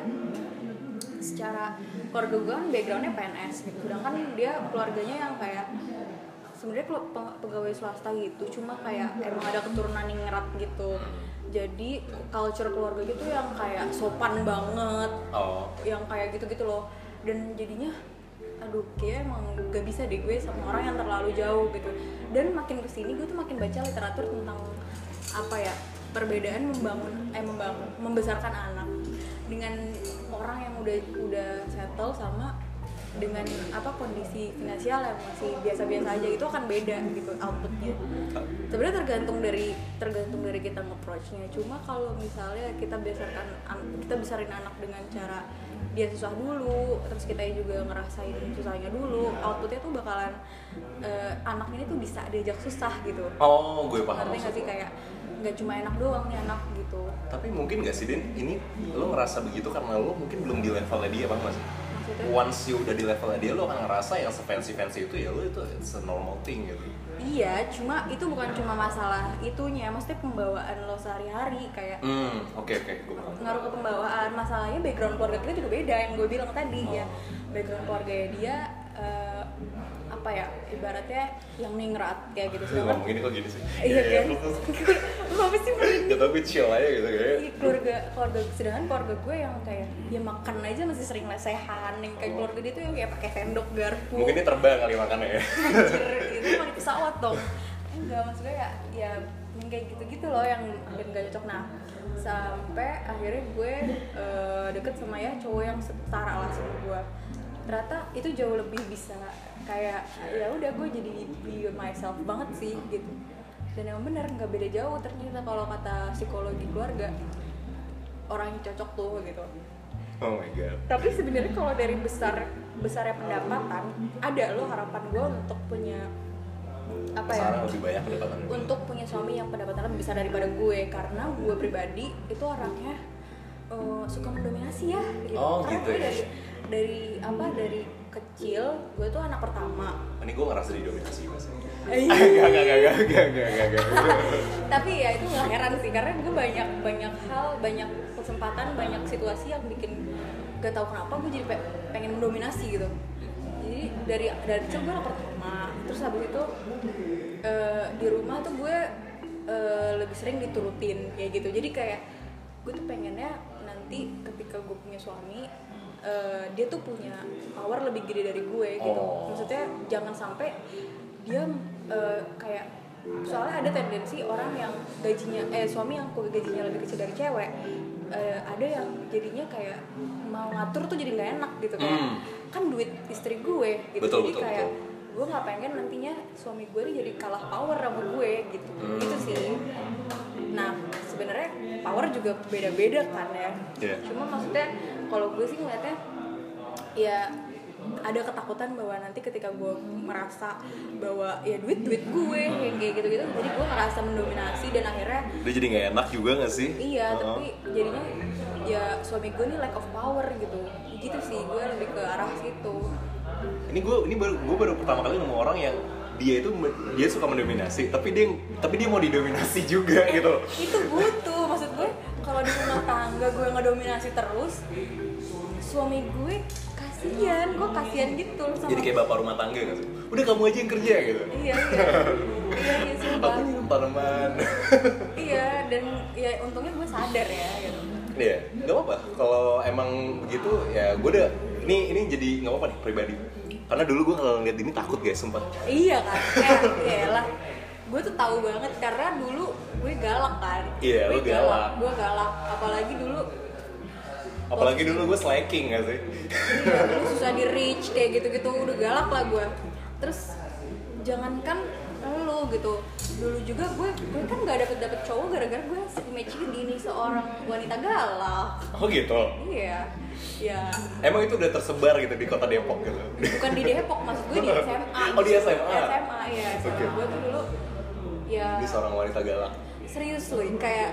secara keluarga gue kan backgroundnya PNS gitu. Sedangkan dia keluarganya yang kayak sebenarnya pegawai swasta gitu cuma kayak emang ada keturunan yang ngerat gitu. Jadi culture keluarga gitu yang kayak sopan banget oh. yang kayak gitu-gitu loh. Dan jadinya aduh kayak emang gak bisa deh gue sama orang yang terlalu jauh gitu. Dan makin ke sini gue tuh makin baca literatur tentang apa ya perbedaan membangun eh membangun membesarkan anak dengan orang yang udah udah settle sama dengan apa kondisi finansial yang masih biasa-biasa aja itu akan beda gitu outputnya. Sebenarnya tergantung dari tergantung dari kita nge-approach-nya. Cuma kalau misalnya kita besarkan an- kita besarin anak dengan cara dia susah dulu terus kita juga ngerasain susahnya dulu outputnya tuh bakalan eh, anak ini tuh bisa diajak susah gitu. Oh gue paham ngerti sih? kayak nggak cuma enak doang nih anak gitu. Tapi mungkin gak sih Din? Ini lo ngerasa begitu karena lo mungkin belum di levelnya dia bang mas? Maksudnya? Once you udah di levelnya dia lo akan ngerasa yang sefancy fancy itu ya lo itu it's a normal thing gitu. Iya cuma itu bukan cuma masalah itunya maksudnya pembawaan lo sehari-hari kayak hmm oke oke gue paham. ngaruh ke pembawaan. Masalahnya background keluarga kita juga beda yang gue bilang tadi ya. Background keluarga dia eh, apa ya ibaratnya yang ningrat kayak gitu. Gue sedangkan ngomong ini kok gini sih. Iya kan lu apa sih merinding? Gak tau gue chill aja gitu kayak. Iya, keluarga keluarga sedangkan keluarga gue yang kayak ya makan aja masih sering lesehan yang kayak keluarga dia tuh yang kayak pakai sendok garpu. Mungkin ini terbang kali makannya ya. Anjir itu mau di pesawat dong. Enggak maksudnya ya ya yang kayak gitu-gitu loh yang yang gak cocok. Nah sampai akhirnya gue eh, deket sama ya cowok yang setara lah sama gue. Ternyata itu jauh lebih bisa kayak ya udah gue jadi be myself banget sih gitu. Dan emang bener nggak beda jauh ternyata kalau kata psikologi keluarga orang yang cocok tuh gitu. Oh my god. Tapi sebenarnya kalau dari besar besarnya pendapatan ada lo harapan gue untuk punya apa ya lebih banyak pendapatan. untuk punya suami yang pendapatannya lebih besar daripada gue. Karena gue pribadi itu orangnya eh, suka mendominasi ya gitu. Oh, karena gitu gue ya. dari dari apa dari kecil gue tuh anak pertama. Ini gue ngerasa didominasi mas. Gak, gak, gak, gak, gak, gak, gak, gak tapi ya itu nggak heran sih karena gue banyak banyak hal banyak kesempatan banyak situasi yang bikin gak tahu kenapa gue jadi pe- pengen mendominasi gitu. Jadi dari dari kecil gue anak pertama. Terus habis itu eh, di rumah tuh gue eh, lebih sering diturutin kayak gitu. Jadi kayak gue tuh pengennya nanti ketika gue punya suami eh, dia tuh punya power lebih gede dari gue gitu Oh. maksudnya jangan sampai dia eh, kayak soalnya ada tendensi orang yang gajinya eh suami yang gajinya lebih kecil dari cewek eh, ada yang jadinya kayak mau ngatur tuh jadi nggak enak gitu kayak Hmm. kan duit istri gue gitu Betul, jadi betul, kayak betul. Gue nggak pengen nantinya suami gue nih jadi kalah power sama gue gitu Hmm. itu sih nah sebenarnya power juga beda-beda kan ya Iya. cuma maksudnya kalau gue sih ngeliatnya ya ada ketakutan bahwa nanti ketika gue merasa bahwa ya duit duit gue yang kayak gitu gitu jadi gue ngerasa mendominasi dan akhirnya Dia jadi gak enak juga gak sih? iya Uh-uh. tapi jadinya ya suami gue nih lack of power gitu gitu sih gue lebih ke arah situ Ini gue ini baru gue baru pertama kali nemu orang yang dia itu dia suka mendominasi tapi dia tapi dia mau didominasi juga Eh, gitu itu butuh maksud gue kalau di rumah tangga gue ngedominasi terus suami gue kasihan gue kasihan gitu sama Jadi kayak bapak rumah tangga sih? Udah kamu aja yang kerja gitu. iya iya iya iya sumpah Aku tanaman. iya dan ya untungnya gue sadar ya gitu Iya, nggak apa-apa. Kalau emang begitu ya gue udah ini ini jadi nggak apa-apa nih pribadi. Karena dulu gue kalau ngeliat ini takut guys, sumpah. iya kan eh iyalah gue tuh tahu banget karena dulu gue galak kan Iya, lu Gue galak. gue galak apalagi dulu Apalagi dulu gue slacking gak sih? iya, dulu susah di reach kayak gitu-gitu udah galak lah gue terus jangankan lo gitu dulu juga gue gue kan nggak dapet dapet cowok gara-gara gue matching dini seorang wanita galak Oh gitu. iya ya Emang itu udah tersebar gitu di kota Depok gitu. bukan di Depok maksud gue di SMA Oh, di SMA? SMA ya SMA Oke. gue tuh dulu ya Di seorang wanita galak. serius loh kayak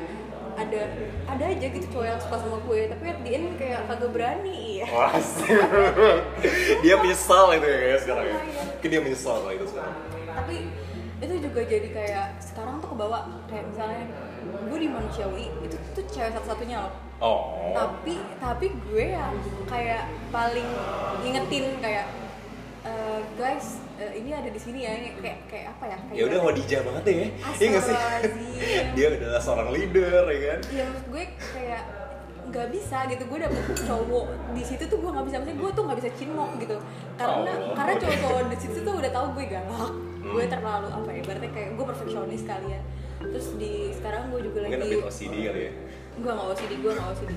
ada ada aja gitu cowok yang suka sama gue tapi at the end kayak kagak berani ya dia menyesal itu ya guys sekarang ya. Mungkin dia menyesal kalau itu sekarang. tapi itu juga jadi kayak sekarang tuh kebawa kayak misalnya gue di manusiawi itu tuh cewek satu-satunya loh Oh. tapi tapi gue yang kayak paling ngingetin kayak "Eh, guys eh, ini ada di sini ya ini kayak kayak apa ya kayak Ya udah Wadijah banget deh ya. Iya gak sih? Dia adalah seorang leader ya kan. ya maksud gue kayak nggak bisa gitu gue dapet cowok di situ tuh gue nggak bisa maksudnya gue tuh nggak bisa cinlok gitu karena Oh. karena cowok-cowok di situ tuh udah tahu gue galak gue Hmm. terlalu apa ya berarti kayak gue perfeksionis kalian terus di sekarang gue juga Mungkin lagi OCD kali ya. gue nggak OCD gue nggak OCD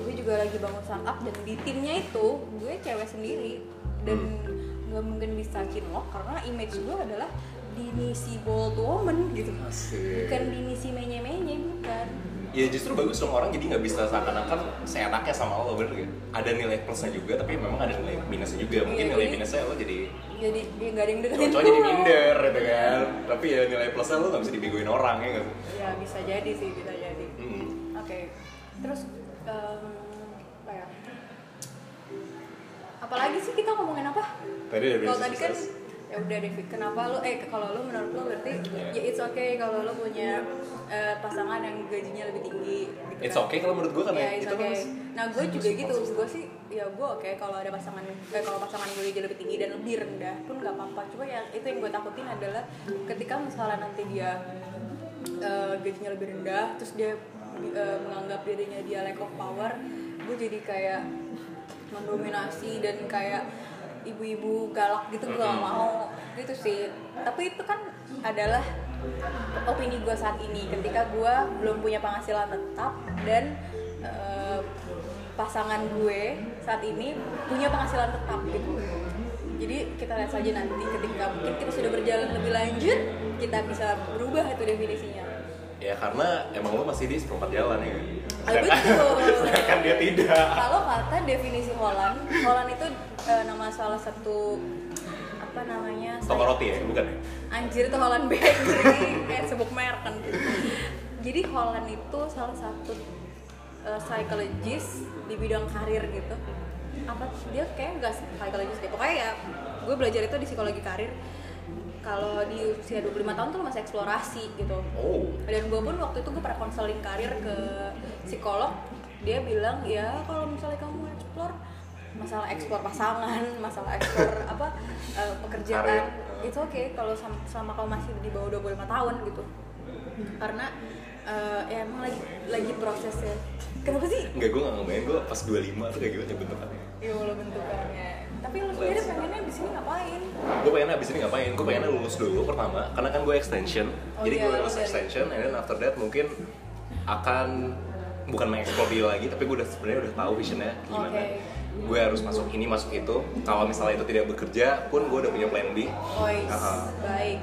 gue juga lagi bangun startup dan di timnya itu gue cewek sendiri dan Hmm. nggak mungkin bisa cinlok karena image gue adalah Dini si bold woman gitu Asik. bukan Dini si menye-menye bukan Ya justru bagus dong orang jadi nggak bisa seakan-akan seenaknya sama lo bener gak? Ada nilai plusnya juga tapi memang ada nilai minusnya juga. Mungkin Iya, nilai minusnya lo jadi jadi nggak ada yang deketin cowok jadi minder gitu kan. Tapi ya nilai plusnya lo nggak bisa dibegoin orang ya nggak sih? ya bisa jadi sih bisa jadi Mm-mm. oke terus em, apa ya apalagi sih kita ngomongin apa Tadi ada kalau tadi kan ya udah deh kenapa lu eh kalau lu menurut lu berarti Iya. ya it's okay kalau lu punya eh, pasangan yang gajinya lebih tinggi gitu It's kan. okay kalau menurut gue kan ya, ya, it's itu kan okay. Nah, gue juga gitu. Gue sih, ya gue oke kalau ada pasangan, eh, kalau pasangan gue gaji lebih tinggi dan lebih rendah pun nggak apa-apa. Cuma yang itu yang gue takutin adalah ketika misalnya nanti dia eh, gajinya lebih rendah, terus dia eh, menganggap dirinya dia lack of power, gue jadi kayak mendominasi dan kayak ibu-ibu galak gitu gue gak mau gitu sih. Tapi itu kan adalah opini gue saat ini. Ketika gue belum punya penghasilan tetap dan eh, pasangan gue saat ini punya penghasilan tetap gitu jadi kita lihat saja nanti ketika mungkin kita sudah berjalan lebih lanjut kita bisa berubah itu definisinya Ya karena emang lo masih di seperempat jalan ya. Ah. Sedangkan dia tidak. kalau kata definisi Holland Holland itu eh, nama salah satu apa namanya Toko roti ya, bukan ya? anjir itu Holland Bakery kayak sebut merek kan jadi Holland itu salah satu uh, psychologist di bidang karir gitu. Apa dia kayak nggak psychologist deh. Pokoknya ya gue belajar itu di psikologi karir. Kalau di usia 25 tahun tuh masih eksplorasi gitu. Oh. dan gue pun waktu itu gue pernah konseling karir ke psikolog. Dia bilang ya kalau misalnya kamu explore masalah ekspor pasangan masalah ekspor apa eh, pekerjaan Karir. itu oke kalau sam- selama kamu masih di bawah 25 tahun gitu. Karena eh, ya emang lagi lagi prosesnya. Kenapa sih? Enggak, gue gak ngebayang gue pas 25 tuh kayak gimana bentukannya ya Allah bentukannya. Tapi lu sendiri pengennya di sini ngapain? Gue pengen abis ini ngapain? Gue pengen lulus dulu pertama Karena kan gue extension. Oh Jadi iya, gue lu lulus dari- extension And then after that mungkin akan Bukan mengeksplor diri lagi Tapi gue udah sebenarnya udah tahu visionnya gimana. Oke. Gue harus masuk ini, masuk itu. Kalau misalnya itu tidak bekerja pun gue udah punya plan B. Ois, Aha. baik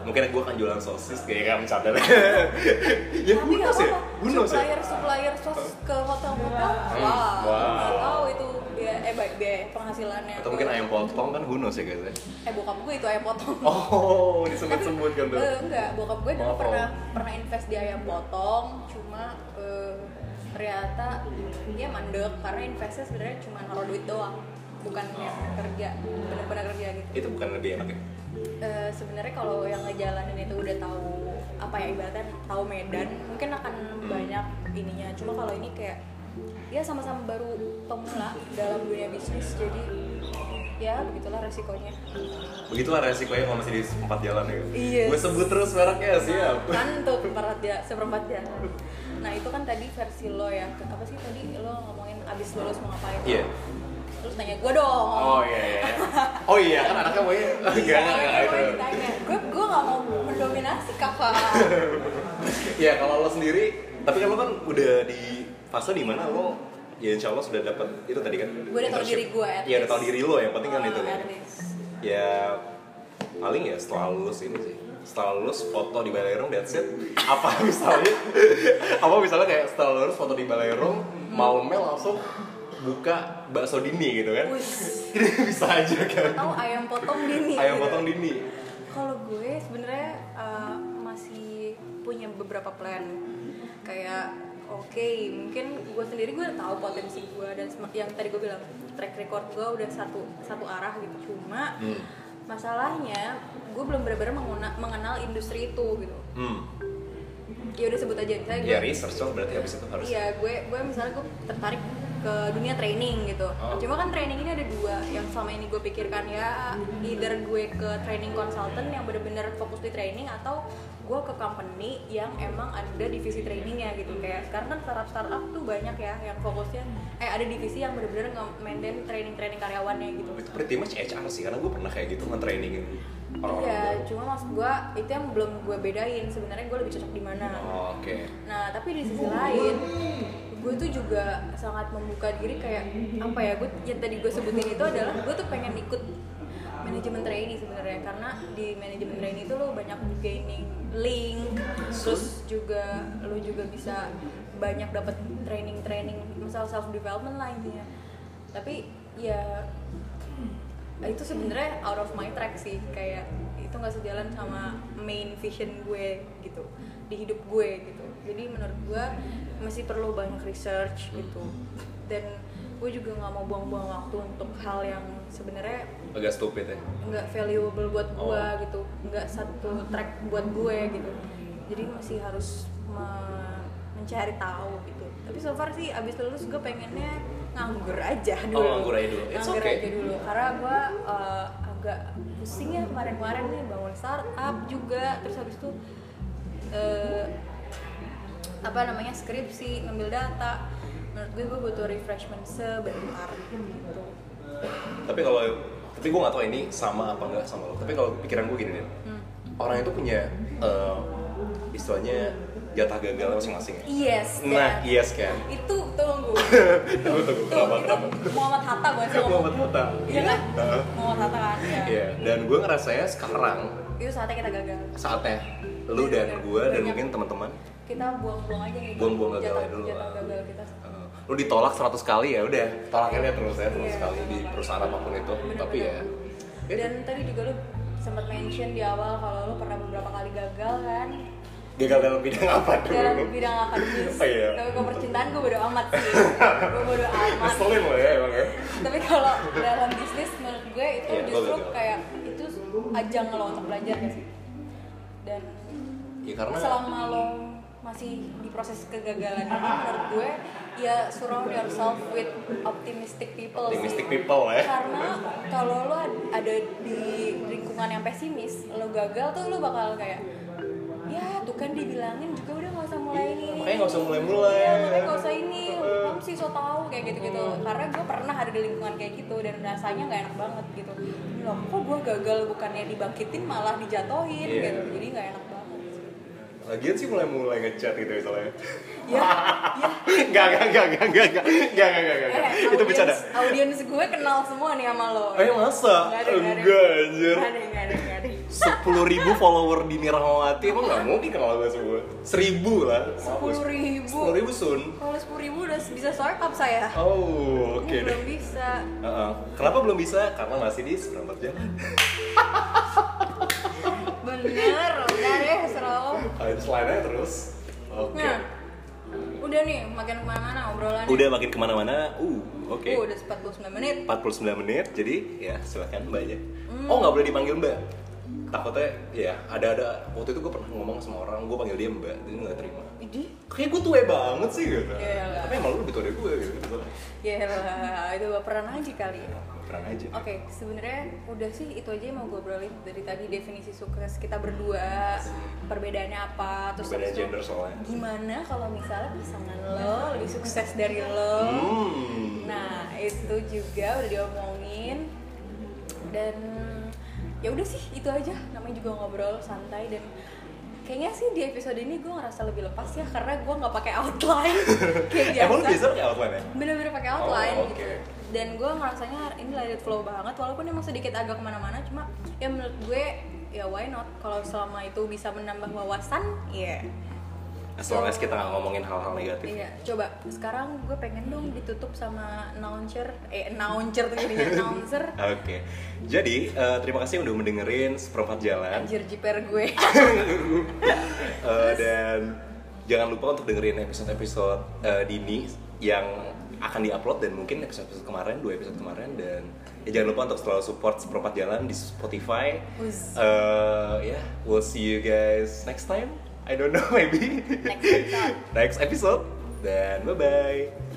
Mungkin gue akan jualan sosis kayak kan cadar Ya tapi who nggak ya? apa-apa Who knows ya? supplier supplier sos ke hotel hotel wah wow. nggak tahu itu biaya eh baik biaya penghasilannya Atau mungkin ayam potong kan who knows ya guys ya? eh bokap gue itu ayam potong Oh, disebut-sebut kan tuh Eh, enggak bokap gue dulu Oh. pernah pernah invest di ayam potong cuma eh, ternyata dia mandek karena investnya sebenarnya cuma naruh duit doang bukan yang kerja benar-benar kerja gitu Itu bukan lebih enak ya? Eh, sebenarnya kalau yang ngejalanin itu udah tahu apa ya ibaratnya tahu medan mungkin akan banyak ininya cuma kalau ini kayak ya sama-sama baru pemula dalam dunia bisnis jadi ya begitulah resikonya Begitulah resikonya kalau masih di empat jalan ya. Iya. Gue sebut terus mereknya siap. kan tuh seperempat ya seperempat jalan nah itu kan tadi versi lo ya apa sih tadi lo ngomongin abis lulus mau ngapain Iya. terus nanya gue dong Oh iya iya. Oh iya kan anaknya mau ya. Enggak Iya, enggak enggak gue itu. Gue gue gak mau mendominasi kakak. Ya kalau lo sendiri, tapi kan lo kan udah di fase di mana lo ya insya Allah sudah dapat itu tadi kan Gue udah tahu internship. diri gue, Iya udah tahu least. diri lo yang penting kan itu Oh, kan at least. ya paling ya setelah lulus ini sih setelah lulus foto di Balerong that's it apa misalnya apa misalnya kayak setelah lulus foto di Balerong malamnya langsung buka bakso dini gitu kan bisa aja kan tahu ayam potong dini. ayam gitu. potong dini Kalau gue sebenarnya uh, masih punya beberapa plan. Kayak oke, mungkin gue sendiri gue tahu potensi gue dan yang tadi gue bilang track record gue udah satu satu arah gitu. Cuma Hmm. masalahnya gue belum benar-benar mengenal industri itu gitu. hmm. Ya udah sebut aja misalnya gue ya research dong berarti habis itu harus Iya, gue gue misalnya gue tertarik ke dunia training gitu. Oh. Cuma kan training ini ada dua yang selama ini gue pikirkan ya either gue ke training consultant yang bener-bener fokus di training atau gue ke company yang emang ada divisi trainingnya gitu kayak sekarang kan startup startup tuh banyak ya yang fokusnya eh ada divisi yang bener-bener nge-maintain training-training karyawannya gitu. itu pretty much HR sih karena gue pernah kayak gitu nge-trainingin orang-orang Iya, cuma maksud gue itu yang belum gue bedain sebenarnya gue lebih cocok di mana. Oh, oke Nah, tapi di sisi lain, gue tuh juga sangat membuka diri kayak apa ya? Gue yang tadi gue sebutin itu adalah gue tuh pengen ikut manajemen trainee sebenarnya karena di manajemen trainee itu lo banyak gaining link, terus juga lo juga bisa banyak dapat training-training, misal self development lah intinya. Tapi ya itu sebenarnya out of my track sih kayak itu nggak sejalan sama main vision gue gitu di hidup gue gitu. Jadi menurut gue masih perlu banyak research gitu. Dan gue juga nggak mau buang-buang waktu untuk hal yang sebenarnya agak stupid ya? nggak valuable buat gue Oh. gitu. Nggak satu track buat gue gitu. Jadi masih harus me- mencari tahu gitu. Tapi so far sih abis lulus gue pengennya nganggur aja dulu. Oh, nganggur aja dulu. It's nganggur okay. aja dulu. Karena gue uh, agak pusing ya kemarin-kemarin nih bangun startup juga. Terus habis itu uh, apa namanya skripsi ngambil data. Menurut gue gue butuh refreshment sebentar gitu. Tapi kalau tapi gue gak tau ini sama apa enggak sama lo. Tapi kalau pikiran gue gini nih. Hmm. orang itu punya eh, istilahnya jatah gagal masing-masing ya? Yes nah kan? yes kan itu tunggu. Tunggu tunggu tuh kenapa itu kenapa Muhammad Hatta bukan sih Muhammad Hatta. Iya kan? Heeh. Muhammad Hatta kan iya. Iya, dan gue ngerasanya sekarang itu saatnya kita gagal. Saatnya lu dan gue dan Banyak. mungkin teman-teman. Kita buang-buang aja nih Buang-buang jatah- gagalnya dulu. jatah gagal kita lu ditolak 100 kali ya udah. Tolaknya dia terus ya terus Iya, kali di perusahaan apa pun itu. Benar, tapi ya benar. dan tadi juga lu sempat mention di awal kalau lu pernah beberapa kali gagal kan? Gagal dalam bidang apa dulu? Dalam bidang akademis. Oh, iya. tapi kalau percintaan gue bodo amat sih. Gue bodo amat. Ngeselin lo ya emang ya. Tapi kalau dalam bisnis menurut gue itu Iya, justru gagal. kayak itu ajang lo untuk belajar gak sih? Dan ya karena selama lo masih di proses kegagalan ini menurut gue ya surround yourself with optimistic people sih. optimistic people ya karena kalau lo ad- ada di lingkungan yang pesimis lo gagal tuh lo bakal kayak ya tuh kan dibilangin juga udah gak usah mulai ini Makanya nggak usah mulai-mulai. Iya, makanya gak usah ini kamu sih so tau kayak gitu-gitu karena gue pernah ada di lingkungan kayak gitu dan rasanya nggak enak banget gitu loh kok gue gagal bukannya dibangkitin malah dijatohin Iya. gitu jadi nggak enak banget sih. Lagian sih mulai-mulai ngechat gitu misalnya ya ya Enggak, enggak, enggak, enggak, enggak, enggak, enggak, enggak, enggak, enggak. Eh, Itu bercanda. audiens- gue kenal semua nih sama lo. Eh masa? Ada. Enggak anjir. Sepuluh ribu follower di Rahmawati emang nggak mungkin kenal gue semua. Seribu lah. Sepuluh ribu. Sepuluh ribu sun. Kalau sepuluh ribu udah bisa startup saya. Oh, oke deh. belum bisa. Kenapa belum bisa? Karena masih di seperempat jalan. Bener, udah deh selalu. Ayo selain aja terus. Oke. Nah, udah nih makin ke mana-mana obrolannya. Udah makin ke mana-mana. Uh, oke. Uh, udah 49 menit. 49 menit, jadi ya silakan mbak aja. Hmm. Oh nggak boleh dipanggil mbak? takutnya ya ada ada waktu itu gue pernah ngomong sama orang gue panggil dia mbak dia nggak terima Idi, kayak gue tua banget sih gitu Iya lah. tapi emang lu lebih tua dari gue gitu ya itu baperan aja kali. Pernah aja Oke, sebenarnya udah sih itu aja yang mau gue obrolin dari tadi definisi sukses kita berdua, perbedaannya apa, terus Perbedaan gender soalnya. gimana kalau misalnya pasangan lo lebih sukses dari lo. hmm. Nah, itu juga udah diomongin dan ya udah sih itu aja namanya juga ngobrol santai dan kayaknya sih di episode ini gue ngerasa lebih lepas ya karena gue nggak pakai outline. Kayak biasa emang biasa. pakai outline ya? Bener-bener pakai outline Oh, oke. gitu dan gue ngerasanya ini it flow banget walaupun emang sedikit agak ke mana-mana cuma ya menurut gue ya why not? Kalau selama itu bisa menambah wawasan ya as long as kita nggak ngomongin hal-hal negatif Iya, coba sekarang gue pengen dong ditutup sama announcer, eh announcer tuh jadinya announcer. Oke, jadi eh, terima kasih udah mendengerin seperempat jalan Anjir jiper gue. Eh, dan jangan lupa untuk dengerin episode-episode eh, dini yang akan diupload dan mungkin episode-episode kemarin, dua episode kemarin dan ya jangan lupa untuk selalu support seperempat jalan di Spotify. Uz. Eh, ya, we'll see you guys next time. I don't know maybe Next episode. next episode dan bye bye.